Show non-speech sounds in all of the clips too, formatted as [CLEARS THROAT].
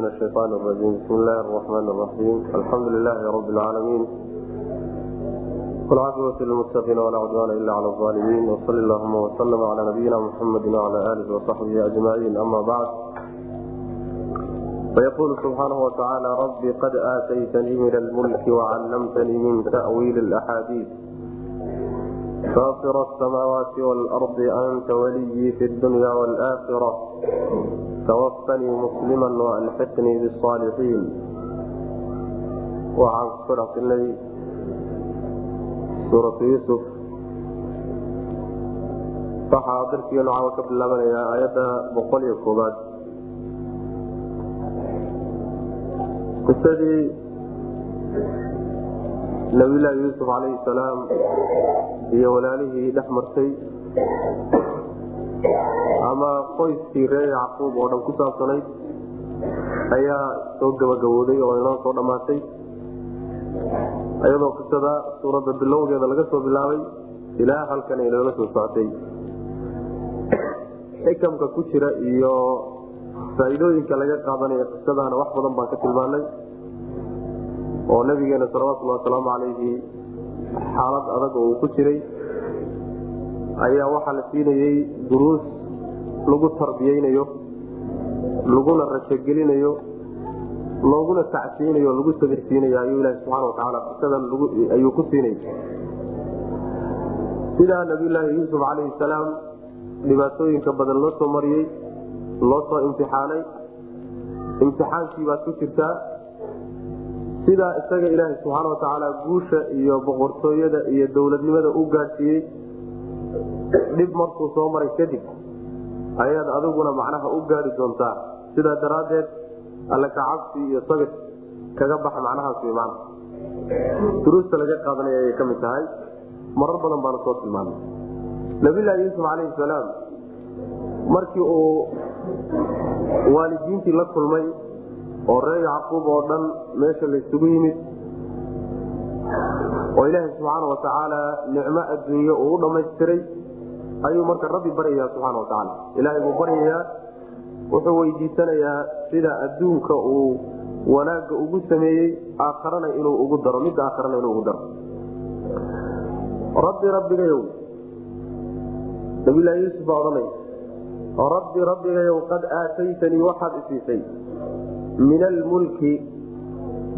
min aaan rajim bismi illaahi raxmaan raxiim alxamdu lilaahi rabbi lcaalamiin wlcaaqibatu lmuttaqiin walaa cudwaana ila cala alimiin wsal llahuma waslama cala nabiyina muxamedi wacala aalihi wasaxbihi ajmaciin ama bacd fayaqulu subxaanahu watacaala rabbi qad aataytanii min almulki wacallamtanii min tawiili axaadiis fair samaawaati wlrdi anta waliyii fi dunya wlaakhira tawafanii muslima waalxiqnii bisaalixiin waxaan ku soo dhexsilnay suuratu yuusuf waxaa darsigeenu caawa ka bilaabanayaa aayadda boqol iyo koobaad qisadii nabiyllaahi yuusuf calayhi salaam iyo walaalihii dhex martay. Ama qoyskii reer yacquub oo dhan ku saabsanayd ayaa soo gabagabooday oo inoo soo dhammaatay iyadoo qisada suuradda bilowgeeda laga soo bilaabay ilaa halkan ay noola soo socotay xikamka ku jira iyo faa'iidooyinka laga qaadanaya qisadaana wax badan baan ka tilmaanay oo nabigeena salawatullhi wasalaamu calayhi xaalad adag oo uu ku jiray ayaa waxaa la siinayey duruus lagu tarbiyeynayo laguna rajogelinayo looguna tacsiyeynayo lagu sabirsiinayo ayuu ilahi subxana watacaala qisadan ayuu ku siinay sidaa nabiyulaahi yuusuf calayhi salaam dhibaatooyinka badan loo soo mariyey loo soo imtixaanay imtixaankii baad ku jirtaa sidaa isaga ilaahay subxaana watacaala guusha iyo boqortooyada iyo dowladnimada u gaadhsiiyey dhib markuu soo maray kadib ayaad adiguna macnaha u gaari doontaa. Sidaa daraaddeed alle kacabsi iyo sabir kaga baxa macnahaas wy duruusta laga qaadanaya ayay ka mid tahay. Marar badan baanu soo tilmaamay. Nabiyllaahi yuusuf calayhi salaam markii uu waalidiintii la kulmay oo reer yacquub oo dhan meesha laysugu yimid. Oo ilaahay subxaana watacaala nicmo adduunye uu u dhammaystiray. Ayuu marka rabbi baryayaa subxaana watacaala ilaahay buu baryayaa wuxuu weydiisanayaa sida adduunka uu wanaagga ugu sameeyey aakharana inuu ugu daro midda aakharana inuu ugu daro. Rabbi rabbigayow nabilahi yuusuf baa odhanaya rabbi rabbigayow qad aataytanii waxaad isiisay min almulki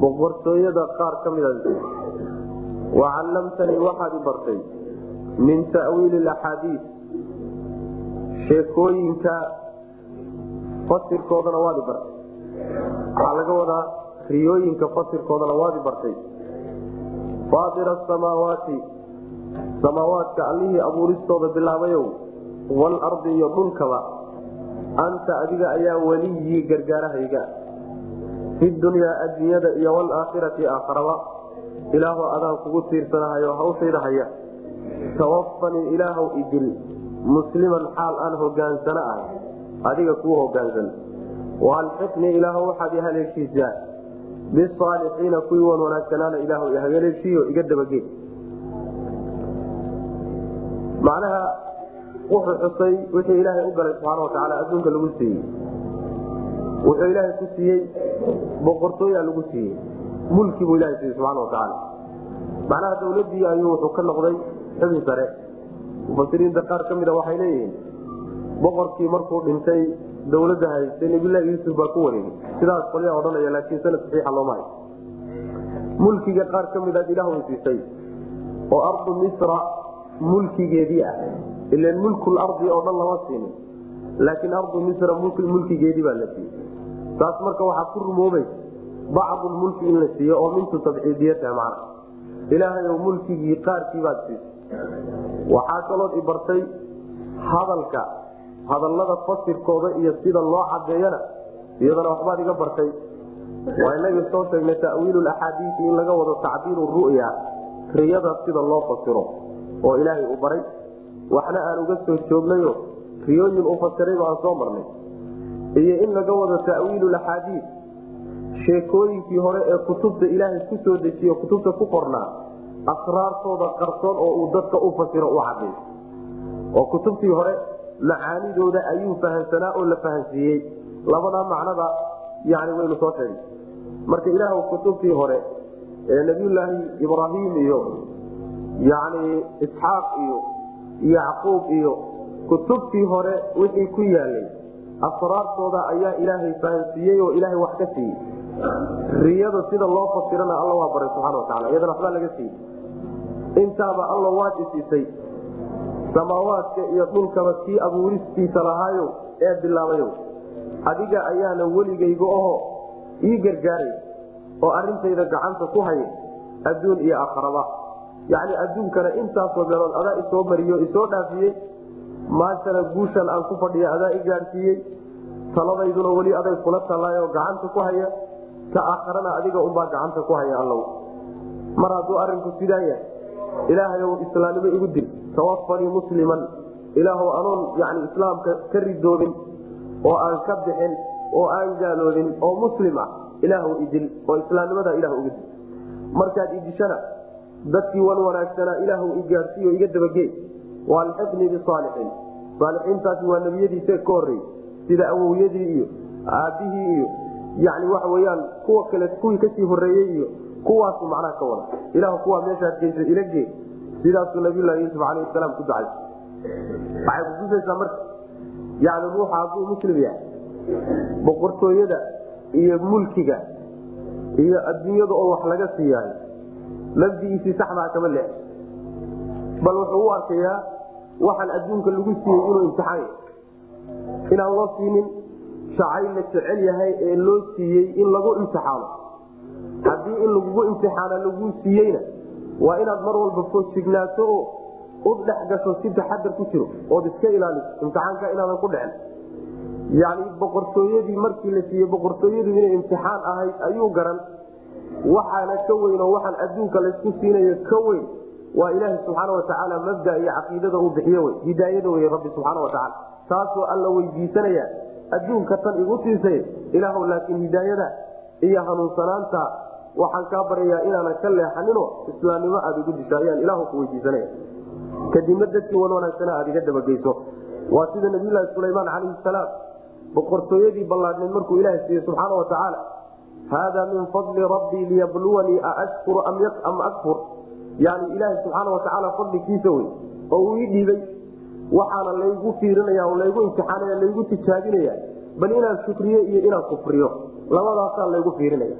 boqortooyada qaar ka midaad isiisay wa callamtanii waxaad i bartay min ta'wiili axaadiis. Sheekooyinka fasirkoodana waad i bartay. Waxaa laga wadaa riyooyinka fasirkoodana waad i bartay. Faatira asamaawaati samaawaadka allihii abuuristooda bilaabayow waalardi iyo dhulkaba anta adiga ayaa weliyii gargaarahayga fi dunyaa addunyada iyo waalaakhirati aakharaba ilaahu adaan kugu tiirsanahayo hawshayda haya tawafanii ilaahw idil musliman xaal aan hogaansano ah adiga kuu hogaansan waalxiqnii ilaah waxaad ihaleeshiisaa bisaalixiina kuwii wan wanaagsanaana ilaah ihaleeshiiyo iga dabagee macnaha wuxuu xusay wixii ilaahay u galay subxaana watacaala adduunka lagu siiyey wuxuu ilaahay ku siiyey boqortooyaa lagu siiyey. Mulki buu ilahay siiyey subxana watacaala macnaha dawladii ayuu wuxuu ka noqday xubin sare. Mufasiriinta qaar ka mida waxay leeyihiin boqorkii markuu dhintay dawladda haystay nabilahi yuusuf baa ku wareegay. Sidaas qolyaa odhanaya laakiin sanad saxiixa looma hay mulkiga qaar ka midaad ilaah siisay oo ardu misra mulkigeedii ah. Ilan mulkulardi oo dhan lama siinin laakiin ardu misra mulkigeedii baa la siiyey taas marka waxaa ku rumoobay bacdulmulki in la siiyo oo mintu tabciidiyataha macna ilaahayow mulkigii qaarkii baad siisay. Waxaa kalood i bartay hadalka hadallada fasirkooda iyo sida loo cadeeyana iyadana waxbaad iga bartay. Waa inagii soo sheegnay tawiilu axaadiisi in laga wado tacbiiru ru'ya riyada sida loo fasiro oo ilaahay u baray. Waxna aan uga soo joognayo riyooyin u fasirayba aan soo marnay iyo in laga wado tawiilu axaadiis sheekooyinkii hore ee kutubta ilaahay ku soo dejiyo kutubta ku qornaa asraartooda qarsoon oo uu dadka u fasiro u caday oo kutubtii hore macaanidooda ayuu fahamsanaa oo la fahansiiyey labadaa macnada yani waynu soo sheegay. Marka ilaah kutubtii hore ee nabiyulaahi ibraahim iyo yani isxaaq iyo yacquub iyo kutubtii hore wixii ku yaalay asraartooda ayaa ilaahay fahansiiyey oo ilaahay wax ka siiyey. Riyada sida loo fasirana alla waa baray subxana wataala iyadana waxbaa laga siiyey. Intaaba alla waad isiisay samaawaadka iyo dhulkaba kii abuuristiisa lahaayo ee bilaabayo. Adiga ayaana weligayga oho ii gargaaray oo arintayda gacanta ku haya adduun iyo akhraba yacni adduunkana intaasoo meelood adaa isoo mariyo isoo dhaafiyey maantana guushan aan ku fadhiya adaa i gaadhsiiyey taladayduna weli aday kula tallaayoo gacanta ku haya ka aakharana adiga unbaa gacanta ku haya allow. Mar hadduu arinku sidaa yahay ilaahayow islaamnimo igu dil tawafanii musliman. Ilaahw anoon yani islaamka ka ridoobin oo aan ka bixin oo aan gaaloobin oo muslim ah ilaahw idil oo islaamnimada ilah uga dil. Markaad idishana dadkii wan wanaagsanaa ilaahw i gaadhsiiyo iga dabagee waalxiqnii bisaalixiin saalixiintaasi waa nebiyadiisa ka horreeyey sida awowyadii iyo aabbihii iyo yani waxa weyaan kuwa kale kuwii ka sii horeeyey iyo kuwaasu macnaha ka wada. Ilah kuwaa meeshaad geysa ila gee sidaasuu nabiylahi yuusuf alayh salaam ku dacay waxay kutusaysaa marka yani ruuxa hadduu muslim yahay boqortooyada iyo mulkiga iyo adduunyada oo wax laga siiyaayo mabdigiisii saxdaa kama le bal wuxuu u arkayaa waxaan adduunka lagu siiyey inuu imtixaan inaan loo siinin shacay la jecel yahay ee loo siiyey in lagu imtixaano. Haddii in lagugu imtixaana laguu siiyeyna waa inaad mar walba fojignaato oo u dhex gasho si taxadar ku jiro ood iska ilaaliso. Imtixaanka inaadan ku dhicin. Yani boqortooyadii markii la siiyey boqortooyadu inay imtixaan ahayd ayuu garan. Waxaana ka weyn oo waxaan adduunka laysku siinayo ka weyn waa ilaaha subxaana watacaala mabda iyo caqiidada uu bixiy wy hidaayada wey rabbi subxaana watacaala taasoo alla weydiisanaya. Adduunka tan igu siisay ilaahw laakiin hidaayada iyo hanuunsanaanta waxaan kaa baryayaa inaanan ka leexanino islaamnimo aada igu disho ayaan ilaahu ku weydiisanaya. Kadibna dadkii wan wanaagsana aad iga dabageyso. Waa sida nabiyulaahi sulaymaan calayhi salaam boqortooyadii ballaadhneed markuu ilaha siiyey subxaana watacaala haada min fadli rabbii liyabluwanii aashkuru am akfur yani ilaaha subxaana watacaala fadligiisa wey oo uu ii dhiibay. Waxaana laygu fiirinaya oo laygu imtixaanaya laygu tijaabinaya bal inaan shukriyo iyo inaan kufriyo. Labadaasaa laygu fiirinaya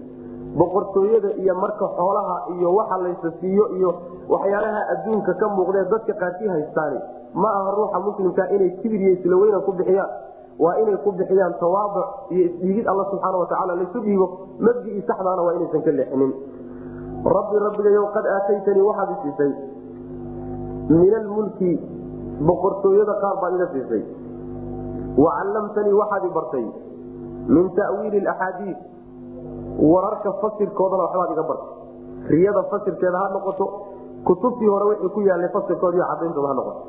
boqortooyada iyo marka xoolaha iyo waxa laysa siiyo iyo waxyaalaha adduunka ka muuqdee dadka qaarkii haystaani ma aha ruuxa muslimka inay kibir iyo isla weyna ku bixiyaan. Waa inay ku bixiyaan tawaaduc iyo isdhiigid alla subxaana watacaala laysu dhiibo mabdii saxdaana waa inaysan ka leexinin rabbi rabbigayow qad aataytanii waxaad i siisay min almulki boqortooyada qaar baad iga siisay. wa callamtanii waxaad i bartay min ta'wiili axaadiid wararka fasirkoodana waxbaad iga bartay. riyada fasirkeeda ha noqoto kutubtii hore wixii ku yaalay fasirkood iyo cadayntooda ha noqoto.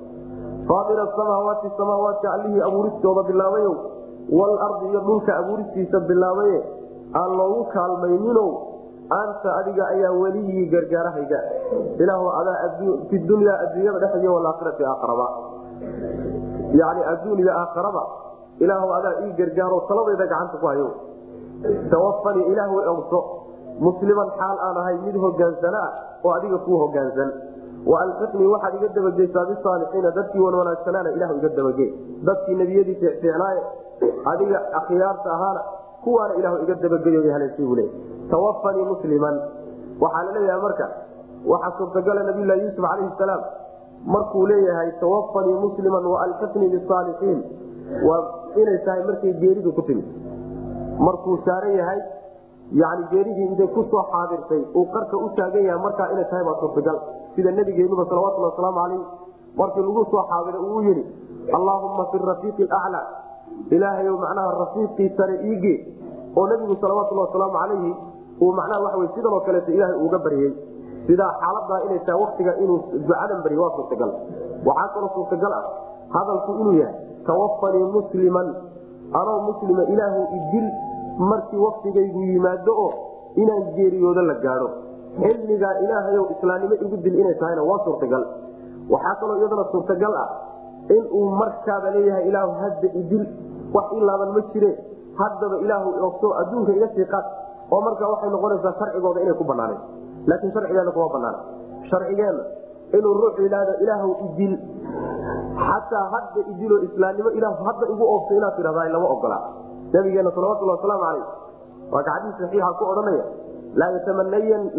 faatir asamaawaati samaawaadka allihii abuuristooda bilaabayow walardi iyo dhulka abuuristiisa bilaabaye aan loogu kaalmayninow anta adiga ayaa weliyii gargaarahayga. Ilaah adaa fi dunya adduunyada dhexdiy walaakhirati aakharaba yani adduun iyo aakharaba ilaah adaa ii gargaaro taladayda gacanta ku hayo. Tawafanii ilaahu ogso musliman xaal aan ahay mid hogaansana ah oo adiga kuu hogaansan. Waalxiqnii waxaad iga dabageysaa bisaalixiina dadkii wan wanaagsanaana ilahu iga dabagee dadkii nebiyadii ficnaaye adiga akhyaarta ahaana kuwaana ilahu iga dabageyo haleesiibule tawafanii musliman. Waxaa la leeyahay marka waxaa suurtagala nabiylahi yuusuf calayhi salaam. Markuu leeyahay tawafanii musliman waalxiqnii bisaalixiin waa inay tahay markay geeridu ku timid. Markuu saaran yahay yani geeridii intay ku soo xaadirtay uu qarka u taagan yahay markaa inay tahay baa suurtagal. Sida nabigeenuba salawatulhi wasalaamu calayh markii lagu soo xaadira uu yidhi allaahumma fi rafiiqi aclaa ilaahayow macnaha rafiiqii sare iigee oo nabigu salawatulhi wasalaamu calayhi uu macnaha waxa wey sidan oo kaleeto ilaahay uuga baryey sidaa xaaladaa inay tahay waktiga inuu ducadan baryo waa suurtagal. Waxaa kaloo suurtagal ah hadalku inuu yahay tawafanii musliman. Anoo muslima ilaahu idil markii waktigaygu yimaado oo inaan geeriyoodo la gaadho. Xilligaa ilaahayow islaamnimo igu dil inay tahayna waa suurtagal. Waxaa kaloo iyadana suurtagal ah inuu markaaba leeyahay ilaahu hadda idil wax ilaaban ma jire. Haddaba ilaahu ogto adduunka iga sii qaad. Oo markaa waxay noqonaysaa sharcigooda inay ku banaaneen laakiin sharcigeena kuma banaana sharcigeenna inuu ruuxu yidhaahdo ilaahw idil xataa hadda idiloo islaamnimo ilah hadda igu oobto inaad tidhahda lama ogolaa nabigeena salawatulhi wasalaamu calayh waa ka xadiis saxiixa ku odhanaya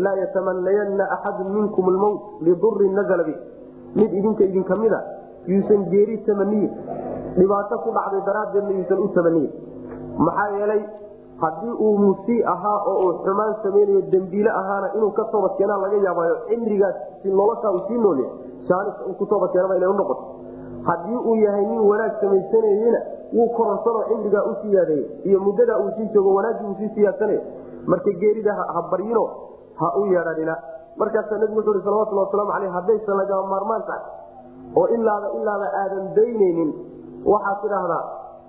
laa yatamanayanna axadu minkum lmowt lidurin nazla bih mid idinka idinka mida yuusan geeri tamaniyin dhibaato ku dhacday daraaddeedna yuusan u tamaniyin maxaa yeelay haddii uu musii ahaa oo uu xumaan samaynayo dembiile ahaana inuu ka toobadkeenaa laga yaabayo cimrigaas noloshaa uu sii noolya jaanis uu ku toobadkeenaba inay unoqoto haddii uu yahay nin wanaag samaysanayena wuu kororsanoo cimrigaa u siyaadeeye iyo muddadaa uu sii joogo wanaaggii uu sii siyaadsanay marka geerida ha baryino ha u yeedhanina. Markaasaa nabigu wuxuu ihi salawatulli wasalaamu caleyh haddaysan lagama maarmaan tahay oo ilaaba ilaaba aadan daynaynin waxaad tidhaahdaa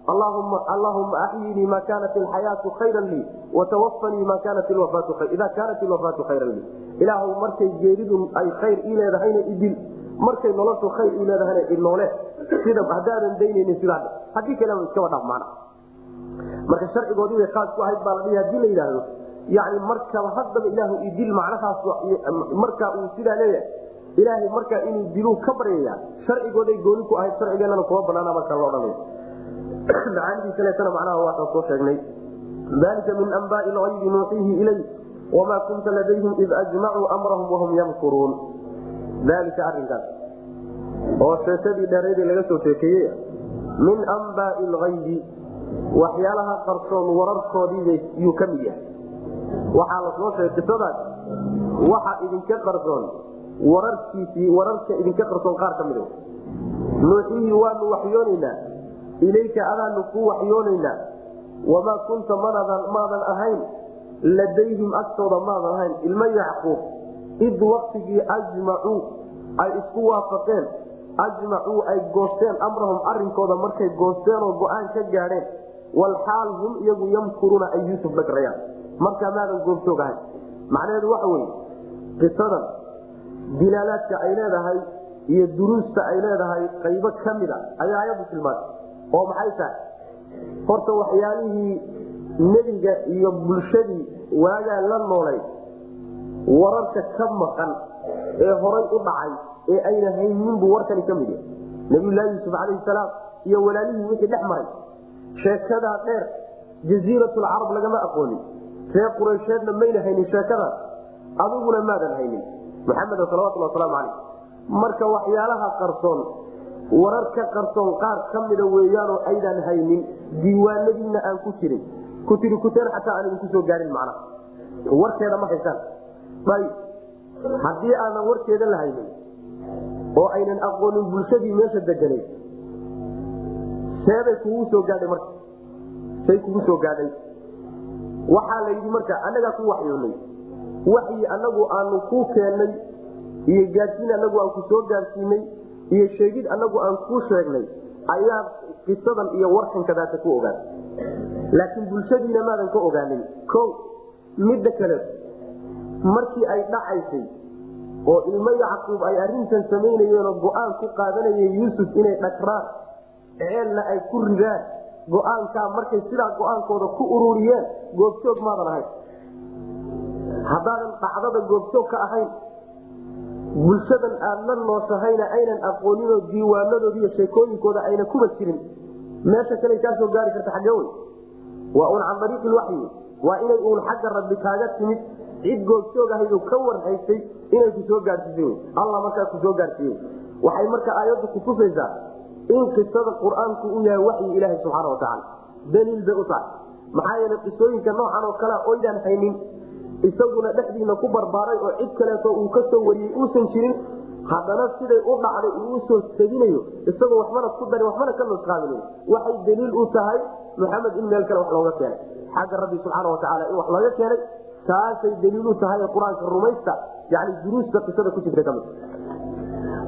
allahuma axyinii ma kaanat alxayaatu khayran lii watawafanii ma kaanat ida kaanat ilwafaatu khayran lii. Ilaahu markay geeridu ay khayr ii leedahayna idil markay noloshu khayr ii leedahayna inoole sida haddaadan daynaynin sidaa haddii kaleba iskaba dhaaf maana. Marka sharcigoodii bay khaas ku ahayd baa la dhihi haddii la yidhaahdo yani markaba haddaba ilaahu idil macnahaas markaa uu sidaa leeyahay ilaahay markaa inuu diluu ka baryaya sharcigooday gooni ku ahayd sharcigeenana kuma banaana markaa lo odhanaya macaanidii kaleetana macnaha waataan soo sheegnay. Dalika min anbaai lgaybi nuuxiihi ilay wamaa kunta ladayhim id ajmacuu amrahum wahum yamkuruun dalika arinkaas oo sheekadii dheereydee laga soo sheekeeyey min anbaai lgaybi waxyaalaha qarsoon wararkoodii yuu ka mid yahay. Waxaa la soo sheegay qisadaas waxa idinka qarsoon wararkiisii wararka idinka qarsoon qaar ka mid nuuxihii waanu waxyoonaynaa. Ilayka adaanu ku waxyoonaynaa. Wamaa kunta maadan ahayn. Ladayhim agtooda maadan ahayn. Ilma yacquub id waktigii ajmacuu ay isku waafaqeen. Ajmacuu ay goosteen amrahum arinkooda markay goosteen oo go'aan ka gaadheen. Walxaal hum iyagu yamkuruuna ay yuusuf dhagrayaan markaa maadan goobjoog ahayn. Macnaheedu waxa weye qisadan dilaalaadka ay leedahay iyo duruusta ay leedahay qaybo ka mid a ayaa ayadu tilmaantay oo maxay tahay? Horta waxyaalihii nebiga iyo bulshadii waagaa la noolay wararka ka maqan ee horay u dhacay ee ayna hayninbuu warkani ka mid yahay. Nabiyulaahi yuusuf calayhi salaam iyo walaalihii wixii dhex maray. Sheekadaa dheer jaziiratulcarab lagama aqoonin reer quraysheedna mayna haynin sheekadaas adiguna maadan haynin maxamed salawatulhi wasalaamu calayh marka waxyaalaha qarsoon warar ka qarsoon qaar ka mida weeyaanoo aydaan haynin diiwaanadiina aan ku jirin. Kutiri kuteen xataa aan idinku soo gaarin macnaha warkeeda ma haysaan ayb haddii aanan warkeeda la haynin oo aynan aqoonin bulshadii meesha deganay seebay kugu soo gaadhay marka. Say kugu soo gaadhay. Waxaa la yidhi marka annagaa ku waxyoonay waxyi anagu aanu kuu keennay iyo gaadsiin anagu aan ku soo gaadsiinay iyo sheegid anagu aan kuu sheegnay ayaa qisadan iyo warkankadaata ku ogaatay laakiin bulshadiina maadan ka ogaanin. O midda kale markii ay dhacaysay oo ilmo yacquub ay arintan samaynayeenoo go'aan ku qaadanayeen yuusuf inay dhagraan ceelna ay ku ridaan go'aankaa markay sidaa go'aankooda ku ururiyeen goobjoog maadan ahayn haddaadan dhacdada goobjoog ka ahayn bulshadan aad la nooshahayna aynan aqooninoo diiwaanadooda iyo sheekooyinkooda ayna kuba jirin. Meesha kale kaa gaari karta xagge wey waa un can ariiqi lwaxyi. Waa inay uun xagga rabbi kaaga timid cid goobjoog ahaydu ka warhaysay inay ku soo gaadsiisay alla markaa ku soo gaadsiiye waxay marka aayaddu kutusaysaa in qisada qur'aanku u yahay waxyi ilaaha subxaana watacaala daliil bay u tahay. Maxaa yeele qisooyinka noocan oo kalea oydaan haynin isaguna dhexdiina ku barbaaray oo cid kaleeto uu ka soo wariyey uusan jirin haddana siday u dhacday uu u soo teginayo isagoo waxbana ku darin waxbana ka nusqaaminayo waxay daliil u tahay maxamed in meel kale wax looga keenay. Xagga rabbi subxaana watacaala in wax looga keenay. Taasay daliil u tahay qur'aanka rumaysta yani duruusta qisada ku jirta ka mid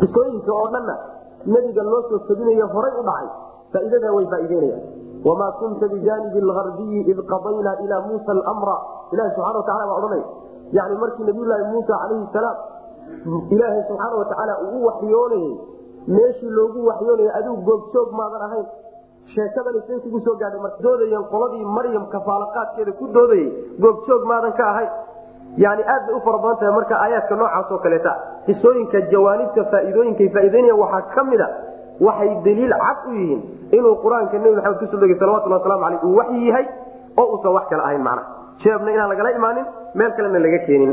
qisooyinka oo dhanna nebiga loo soo teginayo horay u dhacay faa'iidadaa way faa'iideynayaan wamaa kunta bijaanibi algarbiyi id qadaynaa ilaa muusa almra ilahi subxana watacala baa odhanaya yani markii nabiyulaahi muusa calayhi salaam ilaahay subxaana watacaala uu u waxyoonayey meeshii loogu waxyoonayay adigu goobjoog maadan ahayn sheekadani say kugu soo gaadhay marka doodayeen qoladii maryam kafaalaqaadkeeda ku doodayay goobjoog maadan ka ahay yani aad bay u fara badan tahay marka aayaadka noocaas oo kaleeta xisooyinka jawaanibta faa'iidooyinkay faa'iideynayaan waxaa ka mid a waxay daliil cad u yihiin inuu qur'aanka nebi maxamed ku soo degay salawatulli waslamu aleyh uu waxyi yahay oo uusan wax kale ahayn macnaha. Jeebna inaan lagala imaanin meel kalena laga keenin.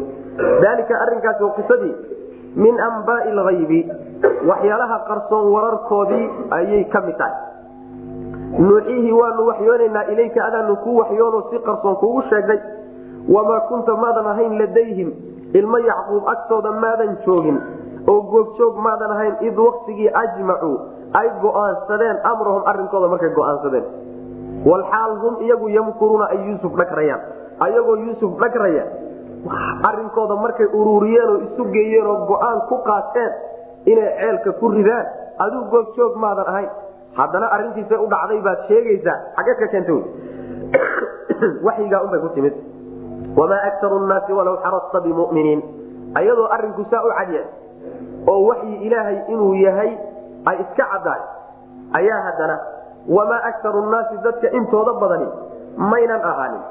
Dalika arrinkaasi oo qisadii. Min ambaai lhaybi waxyaalaha qarsoon wararkoodii ayay ka mid tahay. Nuuxiihi waanu waxyoonaynaa ilayka adaanu kuu waxyoono si qarsoon kuugu sheegnay. Wamaa kunta maadan ahayn ladayhim ilmo yacquub agtooda maadan joogin. Oo goobjoog maadan ahayn id waktigii ajmacuu ay go'aansadeen amrahum arrinkooda markay go'aansadeen. Walxaal hum iyagu yamkuruuna ay yuusuf dhagrayaan. Ayagoo yuusuf dhagraya arrinkooda markay ururiyeen oo isu geeyeen oo go'aan ku qaateen inay ceelka ku ridaan. Aduu goobjoog maadan ahayn. Haddana arrintiisay u dhacday baad sheegaysaa. Xagge ka keenta [COUGHS] waxyigaa unbay ku timid. Wamaa aktaru nnaasi walaw xarasta bimuminiin. Ayadoo arrinku saa u cadya oo waxyi ilaahay inuu yahay ay iska caddaay. Ayaa haddana wamaa aktaru nnaasi dadka intooda badani maynan ahaanin.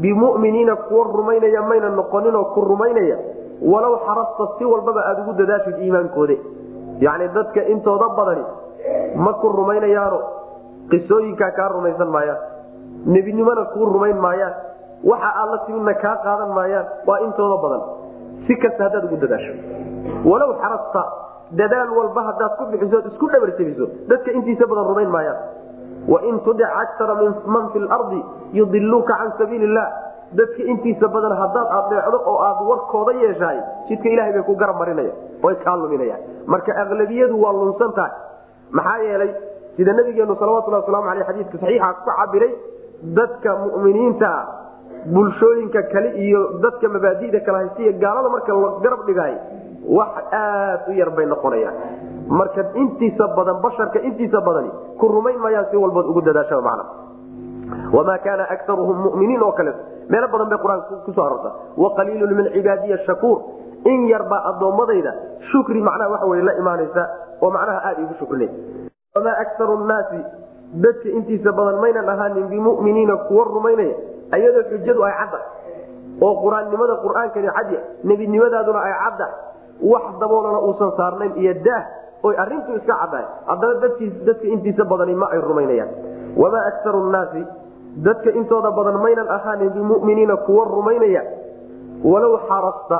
Bimuminiina kuwa rumaynaya maynan noqoninoo ku rumaynaya walow xarasta si walbaba aada ugu dadaashid iimaankoode yacni dadka intooda badani ma ku rumaynayaano qisooyinkaa kaa rumaysan maayaan. Nebinimona kuu rumayn maayaan. Waxa aad la kaa qaadan maayaan. Waa intooda badan. Si kasta haddaad ugu dadaasho. Walow xarasta dadaal walba haddaad ku bixiso isku dhabarjabiso dadka intiisa badan rumayn maayaan. Wain tudic akara man fi lardi yudiluuka can sabiili illah dadka intiisa badan haddaad adeecdo oo aad warkooda yeeshaay jidka ilahay bay ku garab marinaya oy kaa luminayaan marka aqlabiyadu waa lunsan tahay. Maxaa yeelay sida nabigeenu salawatulhi waslamu aleyh xadiiska saxiixa ku cabiray dadka muminiinta bulshooyinka kale iyo dadka mabaadida kala haystiya gaalada marka la garab dhigaay wax aad u yar bay noqonayaan marka intiisa badan basharka intiisa badani ku rumayn maayaan si walbood ugu dadaashaa macna. Wamaa kaana akaruhum muminiin oo kaleeto meelo badan bay qur'aanka ku soo arorta. Waqaliilun min cibaadiya shakuur in yarbaa addoommadayda shukri macnaha waxa wey la imaanaysa oo macnaha aada igu shukrinay wamaa akaru nnaasi dadka intiisa badan maynan ahaanin bimuminiina kuwa rumaynaya ayadoo xujadu ay cadda. Oo qur'aannimada qur'aankani cadya nebinimadaaduna ay cadda wax daboolana uusan saarnayn iyo daah oy arintu iska caddahay haddana dadka intiisa badani ma ay rumaynayaan. Wamaa akaru nnaasi dadka intooda badan maynan ahaanin bimuminiina kuwa rumaynaya. Walow xarasta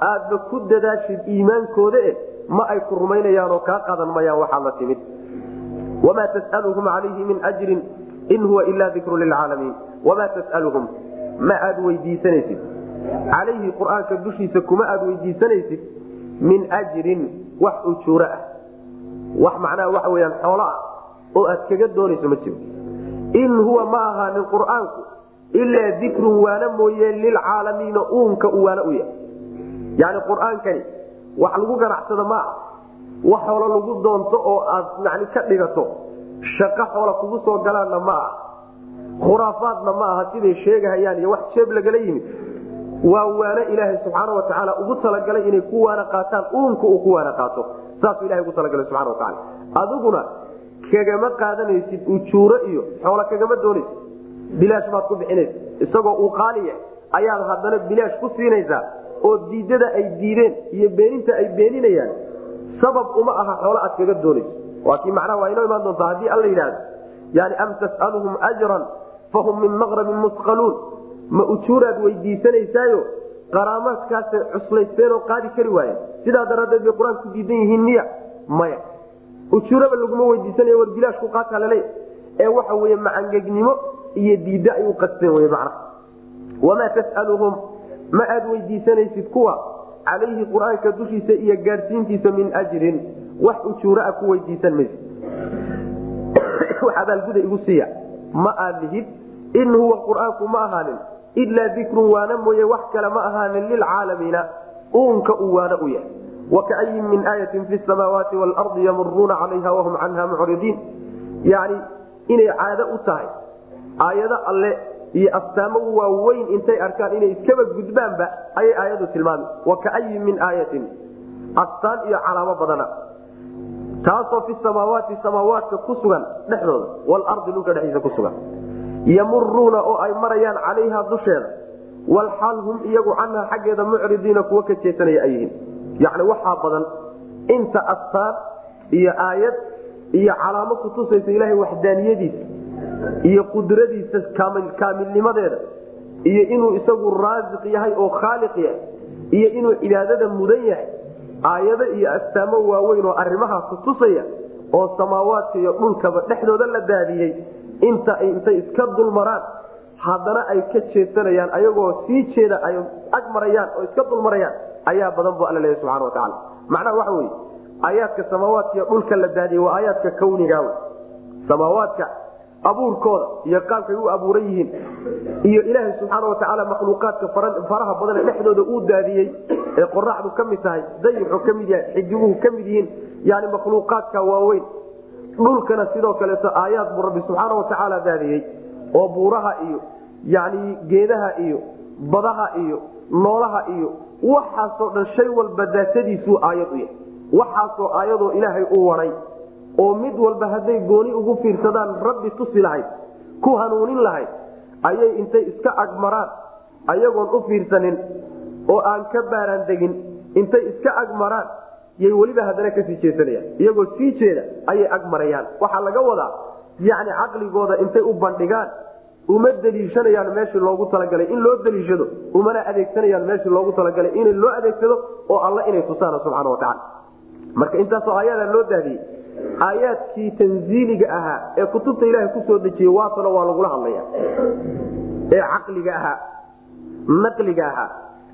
aadba ku dadaashid iimaankooda eh ma ay ku rumaynayaanoo kaa qadan mayaan waxaa la timid. Wamaa tasaluhum calayhi min ajrin in huwa ila dikru lilcaalamiin. Wamaa tasaluhum ma aad weydiisanaysid. Calayhi qur'aanka dushiisa kuma aad weydiisanaysid min ajrin wax ujuuro ah. Wax macnaha waxa weyaan xoolo ah oo aad kaga doonayso ma jiro. In huwa ma ahaanin qur'aanku ilaa dikrun waana mooye lilcaalamiina uunka uu waana u yahay. Yani qur'aankani wax lagu ganacsado ma ah wax xoolo lagu doonto oo aad yani ka dhigato shaqo xoola kugu soo galaanna ma ah khuraafaadna ma aha siday sheegahayaan iyo wax jeeb lagala yimid waa waano ilaahay subxaana watacaala ugu talagalay inay ku waana qaataan uunka uu ku waana qaato. Saasuu ilahay ugu talagalay subxana watacaala adiguna kagama qaadanaysid ujuuro iyo xoola kagama doonaysid. Bilaash baad ku bixinaysa isagoo uu qaaliya ayaad haddana bilaash ku siinaysaa oo diidada ay diideen iyo beeninta ay beeninayaan sabab uma aha xoolo aad kaga doonayso waa kii macnaha waa inoo imaan doontaa haddii alla yidhahdo yani am tas'aluhum ajran fahum min maqrabin musqaluun ma ujuuraad weydiisanaysaayo qaraamaadkaasay cuslaysteen oo qaadi kari waayeen sidaa daraaddeed bay qur'aanku diidan yihiin miya. Maya. Ujuuraba laguma weydiisanayo war bilaash ku qaata laleeya ee waxa weye macangegnimo iyo diiddo ay u qasteen wey macnaha wamaa tas'aluhum? Ma aad weydiisanaysid kuwa? Calayhi qur'aanka dushiisa iyo gaadhsiintiisa min ajrin. Wax ujuuraa ku weydiisan maysid. [COUGHS] Wax abaalguda igu siiya. Ma aad lihid in huwa qur'aanku ma ahaanin ilaa dikrun waana mooye wax kale ma ahaanin lilcaalamiina uunka uu waana u yahay wakaayin min aayatin fi samaawaati waalardi yamuruuna calayha wahum canha mucridiin yani inay caado u tahay aayado alle iyo astaamo waaweyn intay arkaan inay iskaba gudbaanba ayay aayadu tilmaami wakaayin min aayatin astaan iyo calaamo badana taasoo fi samaawaati samaawaadka ku sugan dhexdooda walardi dhulka dhexdiisa ku sugan yamuruuna oo ay marayaan calayha dusheeda. Walxaal hum iyagu canha xaggeeda mucridiina kuwa ka jeesanaya ay yihiin. Yacni waxaa badan inta astaan iyo aayad iyo calaamo kutusaysa ilaahay waxdaaniyadiisa iyo qudradiisa kaamilnimadeeda iyo inuu isagu raasiq yahay oo khaaliq yahay iyo inuu cibaadada mudan yahay aayado iyo astaamo waaweyn oo arimahaa kutusaya oo samaawaadka iyo dhulkaba dhexdooda la daadiyey inta intay iska dulmaraan haddana ay ka jeesanayaan ayagoo sii jeeda ay ag marayaan oo iska dulmarayaan ayaa badan bu alla leeya subxana watacaala macnaha waxa weye aayaadka samaawaadka dhulka la daadiyey waa aayaadka kawniga wey samaawaadka abuurkooda iyo qaabkay u abuuran yihiin iyo ilaahay subxaana watacaala makhluuqaadka faraha badan ee dhexdooda uu daadiyey ee qoraxdu ka mid tahay dayixu ka mid yahay xidiguhu ka mid yihiin yani makhluuqaadka waaweyn dhulkana sidoo kaleeto aayaad buu rabbi subxaana watacaala daadiyey oo buuraha iyo yani geedaha iyo badaha iyo noolaha iyo waxaasoo dhan shay walba daatadiisuu aayad u yahay. Waxaasoo aayadoo ilaahay u waray oo mid walba hadday gooni ugu fiirsadaan rabbi tusi lahayd ku hanuunin lahayd ayay intay iska agmaraan ayagoon u fiirsanin oo aan ka baaraan degin intay iska agmaraan yay weliba haddana ka sii jeesanayaan iyagoo sii jeeda ayay agmarayaan waxaa laga wadaa yacni caqligooda intay u bandhigaan uma daliishanayaan meeshii loogu talagalay. In loo daliishado umana adeegsanayaan meeshii loogu talagalay. In loo adeegsado oo alla inay tusaana subxana watacaala marka intaasoo aayaada loo daadiyey aayaadkii tanziiliga ahaa ee kutubta ilaahay ku soo dejiyey waatana waa lagula hadlaya ee caqliga ahaa naqliga ahaa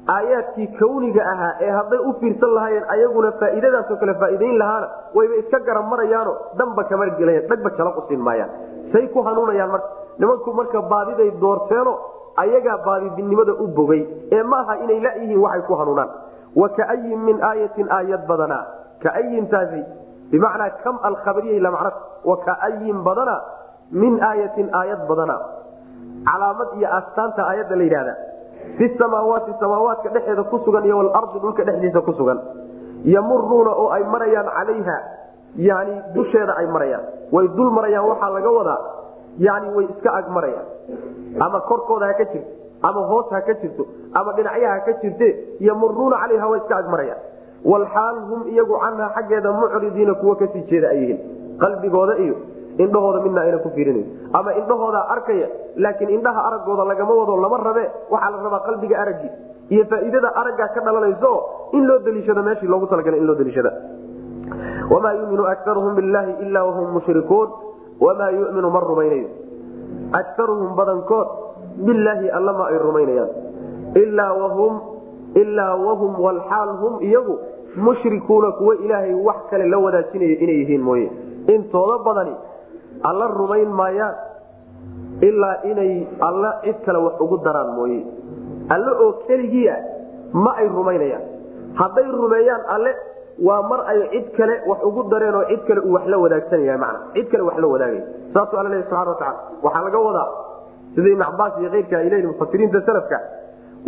aayaadkii kawniga ahaa ee hadday u fiirsan lahaayeen ayaguna faa'iidadaasoo kale faa'iidayn lahaana wayba iska garan marayaano dhanba kama gelayan dhagba jalaq u siin maayaan. Say ku hanuunayaan marka. Nimanku marka baadiday doorteeno ayagaa baadidinimada u bogay. Ee maaha inay layihiin waxay ku hanuunaan. Wa kaayin min aayatin aayad badanaa kaayintaasi bimacnaa kam alkhabriya man wa kaayin badana min aayatin aayad badana. Calaamad iyo astaanta aayadda la yidhahda fi samaawaati samaawaadka dhexeeda ku sugan iyo walardi dhulka dhexdiisa ku sugan yamuruuna oo ay marayaan calayha yani dusheeda ay marayaan way dul marayaan waxaa laga wadaa yani way iska ag marayaan ama korkooda ha ka jirto ama hoos ha ka jirto ama dhinacyaha ha ka jirte yamuruuna calayha way iska ag marayaan walxaal hum iyagu canha xaggeeda mucridiina kuwa ka sii jeeda ay yihiin qalbigooda iyo indhahooda midna ayna ku fiirinayn ama indhahooda arkaya laakiin indhaha aragooda lagama wado lama rabe waxaa la rabaa qalbiga aragii iyo faa'iidada araggaa ka dhalanayso in loo daliishado meeshii loogu talagalay in loo daliishada. Wamaa yuminu akaruhum billahi ila wahum mushrikuun. Wamaa yuminu ma rumaynayo. Akaruhum badankood bilaahi allama ay rumaynayaan. Ilaa wahum ilaa wahum walxaal hum iyagu mushrikuuna kuwa ilaahay wax kale la wadaajinayo inay yihiin mooye. Intooda badani alla rumayn maayaan ilaa inay alla cid kale wax ugu daraan mooye. Alle oo keligiia ma ay rumaynayaan. Hadday rumeeyaan alle waa mar ay cid kale wax ugu dareen oo cid kale uu wax la wadaagsanaya mana cid kale wax la wadaagay. Saasuu alla leeya subxana watacala waxaa laga wadaa sida ibn cabaas iyo keyrka ay mufasiriinta salafka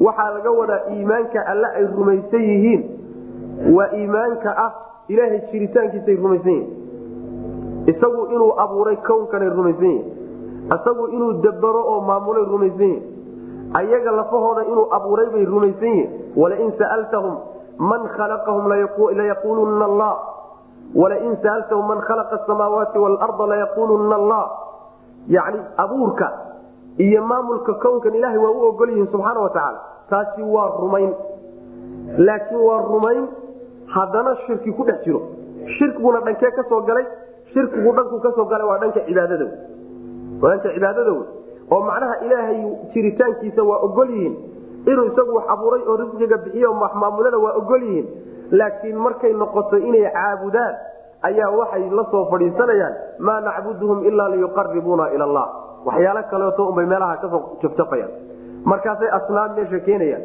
waxaa laga wadaa iimaanka alle ay rumaysan yihiin. Waa iimaanka ah ilaahay jiritaankiisay rumaysan yihiin isagu inuu abuuray kownkanay rumaysan yihiin isagu inuu dabaro oo maamulay rumaysan yihiin ayaga lafahooda inuu abuuray bay rumaysan yihiin walain sa'altahum man khalaqahum layaquuluna allah. Walain sa'altahum man khalaqa asamaawaati waalarda layaquuluna allah. Yani abuurka iyo maamulka kownkan ilahay waa u ogol yihiin subxaana wa tacaala taasi waa rumayn. Laakiin waa rumayn haddana shirki ku dhex jiro. Shirkiguna dhankee ka soo galay shirkigu dhanku ka soo galay waa dhanka cibaadada dhanka cibaadada wey oo macnaha ilaahay jiritaankiisa waa ogol yihiin. Inuu isagu wax abuuray oo risqiga bixiyo maamulada waa ogol yihiin. Laakiin markay noqoto inay caabudaan ayaa waxay la soo fadhiisanayaan maa nacbuduhum ilaa liyuqaribuuna ila allah. Waxyaalo kaleeto unbay meelaha ka soo jafjafayaan markaasay asnaam meesha keenayaan.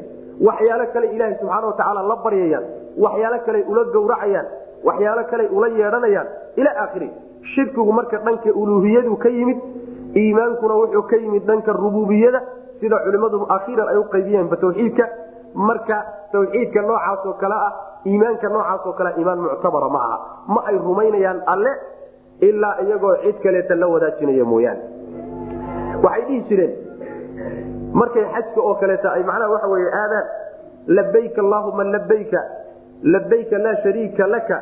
Waxyaalo kale ilaahay subxaana watacaala la baryayaan. Waxyaalo kale ula gowracayaan. Waxyaalo kale ula yeedhanayaan ila aakhiri. Shirkigu marka dhanka uluuhiyadu ka yimid iimaankuna wuxuu ka yimid dhanka rububiyada sida culimmadu akhiiran ay u qaybiyeenba tawxiidka. Marka tawxiidka noocaasoo kale ah iimaanka noocaasoo kale iimaan muctabara ma aha. Ma ay rumaynayaan alle ilaa iyagoo cid kaleeta la wadaajinaya mooyaane. Waxay dhihi jireen markay xajka oo kaleeta ay macnaha waxa wey aadaan labayka allaahuma labayka labayka laa shariika laka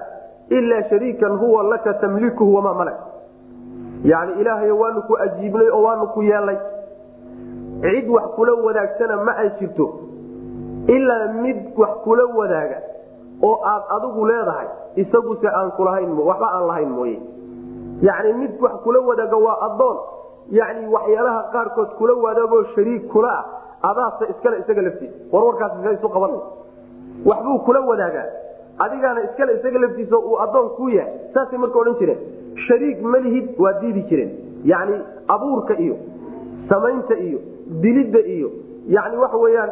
ilaa shariikan huwa laka tamlikuhu wamaa malak yani ilaahay waanu ku ajiibnay oo waanu ku yeelnay cid wax kula wadaagsana ma ay jirto ilaa mid wax kula wadaaga oo aad adigu leedahay isaguse aan kulahayn waxba aan lahayn mooye yani mid wax kula wadaaga waa adoon yani waxyaalaha qaarkood kula wadaagoo shariik kula ah adaasa iskale isaga laftiisa warwarkaas isu qaban waxbuu kula wadaagaa adigaana iskale isaga laftiisa uu adoon ku yahay saasay marka odhan jireen. Shariik malihid waa diidi jireen. Yani abuurka iyo samaynta iyo dilidda iyo yani waxa weyaan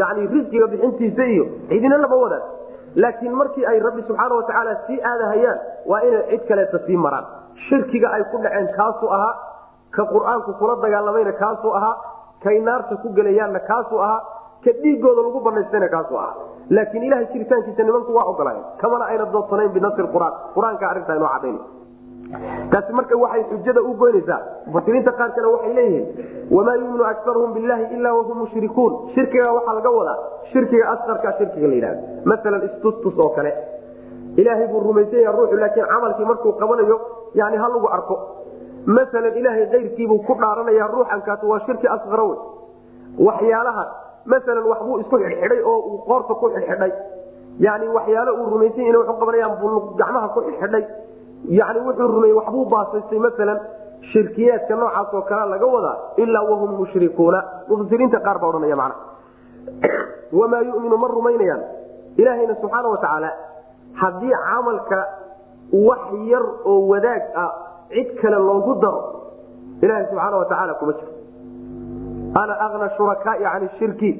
yani risqiga bixintiisa iyo cidina lama wadaag laakiin markii ay rabbi subxaana watacaala sii aadahayaan waa inay cid kaleeta sii maraan. Shirkiga ay ku dhaceen kaasuu ahaa ka qur'aanku kula dagaalamayna kaasuu ahaa kay naarta ku gelayaanna kaasuu ahaa ka dhiigooda lagu banaystayna kaasuu ahaa laakiin ilahay jiritaankiisa nimanku waa ogolaayeen kamana ayna doodsanayn binasri qur'aan. Qur'aanka arrintaa inoo cadayn taasi marka waxay xujada u goynaysaa. Mufasiriinta qaar kale waxay leeyihiin wamaa yuminu akaruhum billahi ila wahum mushrikuun. Shirkiga waxaa laga wadaa shirkiga asqarka shirkiga la yidhahda maalan istustus oo kale. Ilaahay buu rumaysan yaha ruuxu laakiin camalkii markuu qabanayo yani ha lagu arko. Maalan ilaahay kayrkiibuu ku dhaaranaya ruuxankaas waa shirki asqara wey waxyaalaha maalan waxbuu isku xidhxidhay oo uu qoorta ku xidhxidhay. Yani waxyaalo uu rumaysan ina waxu qabanayaan buu gacmaha ku xidhxidhay. Yani wuxuu rumeyey waxbuu baasaystay maalan shirkiyaadka noocaas oo laga wadaa ilaa wahum mushrikuuna. Mufasiriinta qaar baa odhanaya mana [CLEARS THROAT] wamaa yuminu ma rumaynayaan? Ilaahayna subxaana watacaala haddii camalka wax yar oo wadaag ah cid kale loogu daro ilaha subxaana watacaala kuma jiro ana ana shurakaai can shirki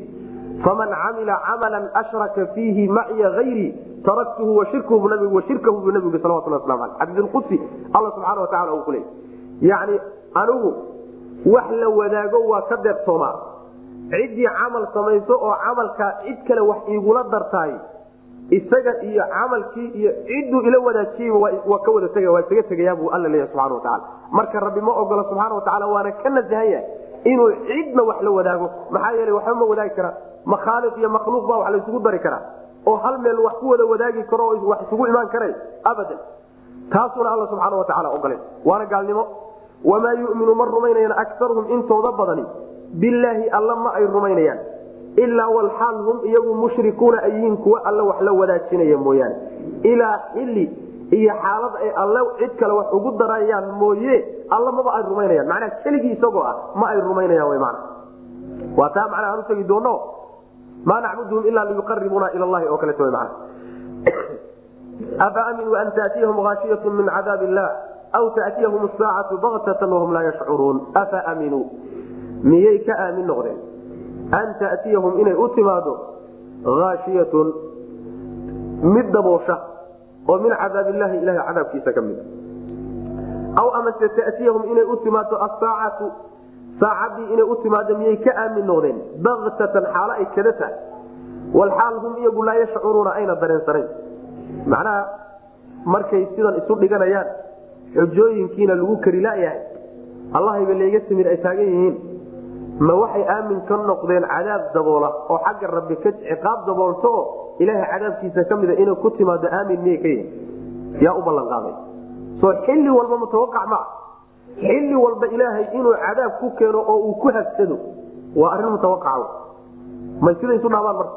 faman camila camala ashraka fiihi macya ayrii taraktuhu washirkahu bu nabigu aleh xadiiqudsi alla subxana watacala uu ku leey yani anigu wax la wadaago waa ka deeqtoomaa ciddii camal samayso oo camalkaa cid kale wax iigula dartaay isaga iyo camalkii iyo cidduu ila wadaajiyeyba waa ka wada tega waa isaga tegayaabuu alla leeya subxana watacaala marka rabbi ma ogola subxaana watacaala waana ka nasahan yahay inuu cidna wax la wadaago. Maxaa yeele waxba ma wadaagi karaa. Makhaaliq iyo makhluuq baa wax laysugu dari karaa. Oo hal meel wax ku wada wadaagi karo oo wax isugu imaan kara abadan. Taasuna alla subxaana watacaala ogole waana gaalnimo. Wamaa yuminu ma rumaynayaan akaruhum intooda badani. Bilaahi alla ma ay rumaynayaan. Ilaa walxaal hum iyagu mushrikuuna ay yihiin kuwa alla wax la wadaajinaya mooyaane. Ilaa xili iyo xaalad ay alle cid kale wax ugu darayaan mooye alla maba ay rumaynayaan. Manaa keligii isagoo ah ma ay rumaynayaan man waa taa macnaa aan utagi doono maa nacbuduhum ilaa liyuqaribuna ila llahi oo kaleeto man [COUGHS] afa aminuu an taatiyahum aashiyatu min cadaab illah aw taatiyahum saacatu baktatan wahum laa yashcuruun. Afa aminuu miyay ka aamin noqdeen? An tatiyahum inay u timaado aashiyatun mid daboosha oo min cadaabillahi ilaha cadaabkiisa ka mid aw amase tatiyahum inay u timaado asaacatu saacadii inay u timaado miyay ka aamin noqdeen? Baktatan xaalo ay kada tahay. Walxaal hum iyagu laa yashcuruuna ayna dareensanayn macnaha markay sidan isu dhiganayaan xujooyinkiina lagu kari layahay allahayba leega timid ay taagan yihiin. Ma waxay aamin ka noqdeen cadaab daboola oo xagga rabbi ka ciqaab daboolto oo ilaahay cadaabkiisa ka mida inay ku timaado aamin miyay ka yihiin yaa u ballanqaaday soo xilli walba mutawaqac maa xilli walba ilaahay inuu cadaab ku keeno oo uu ku habsado waa arrin mutawaqaca may sida isu dhaabaan marka?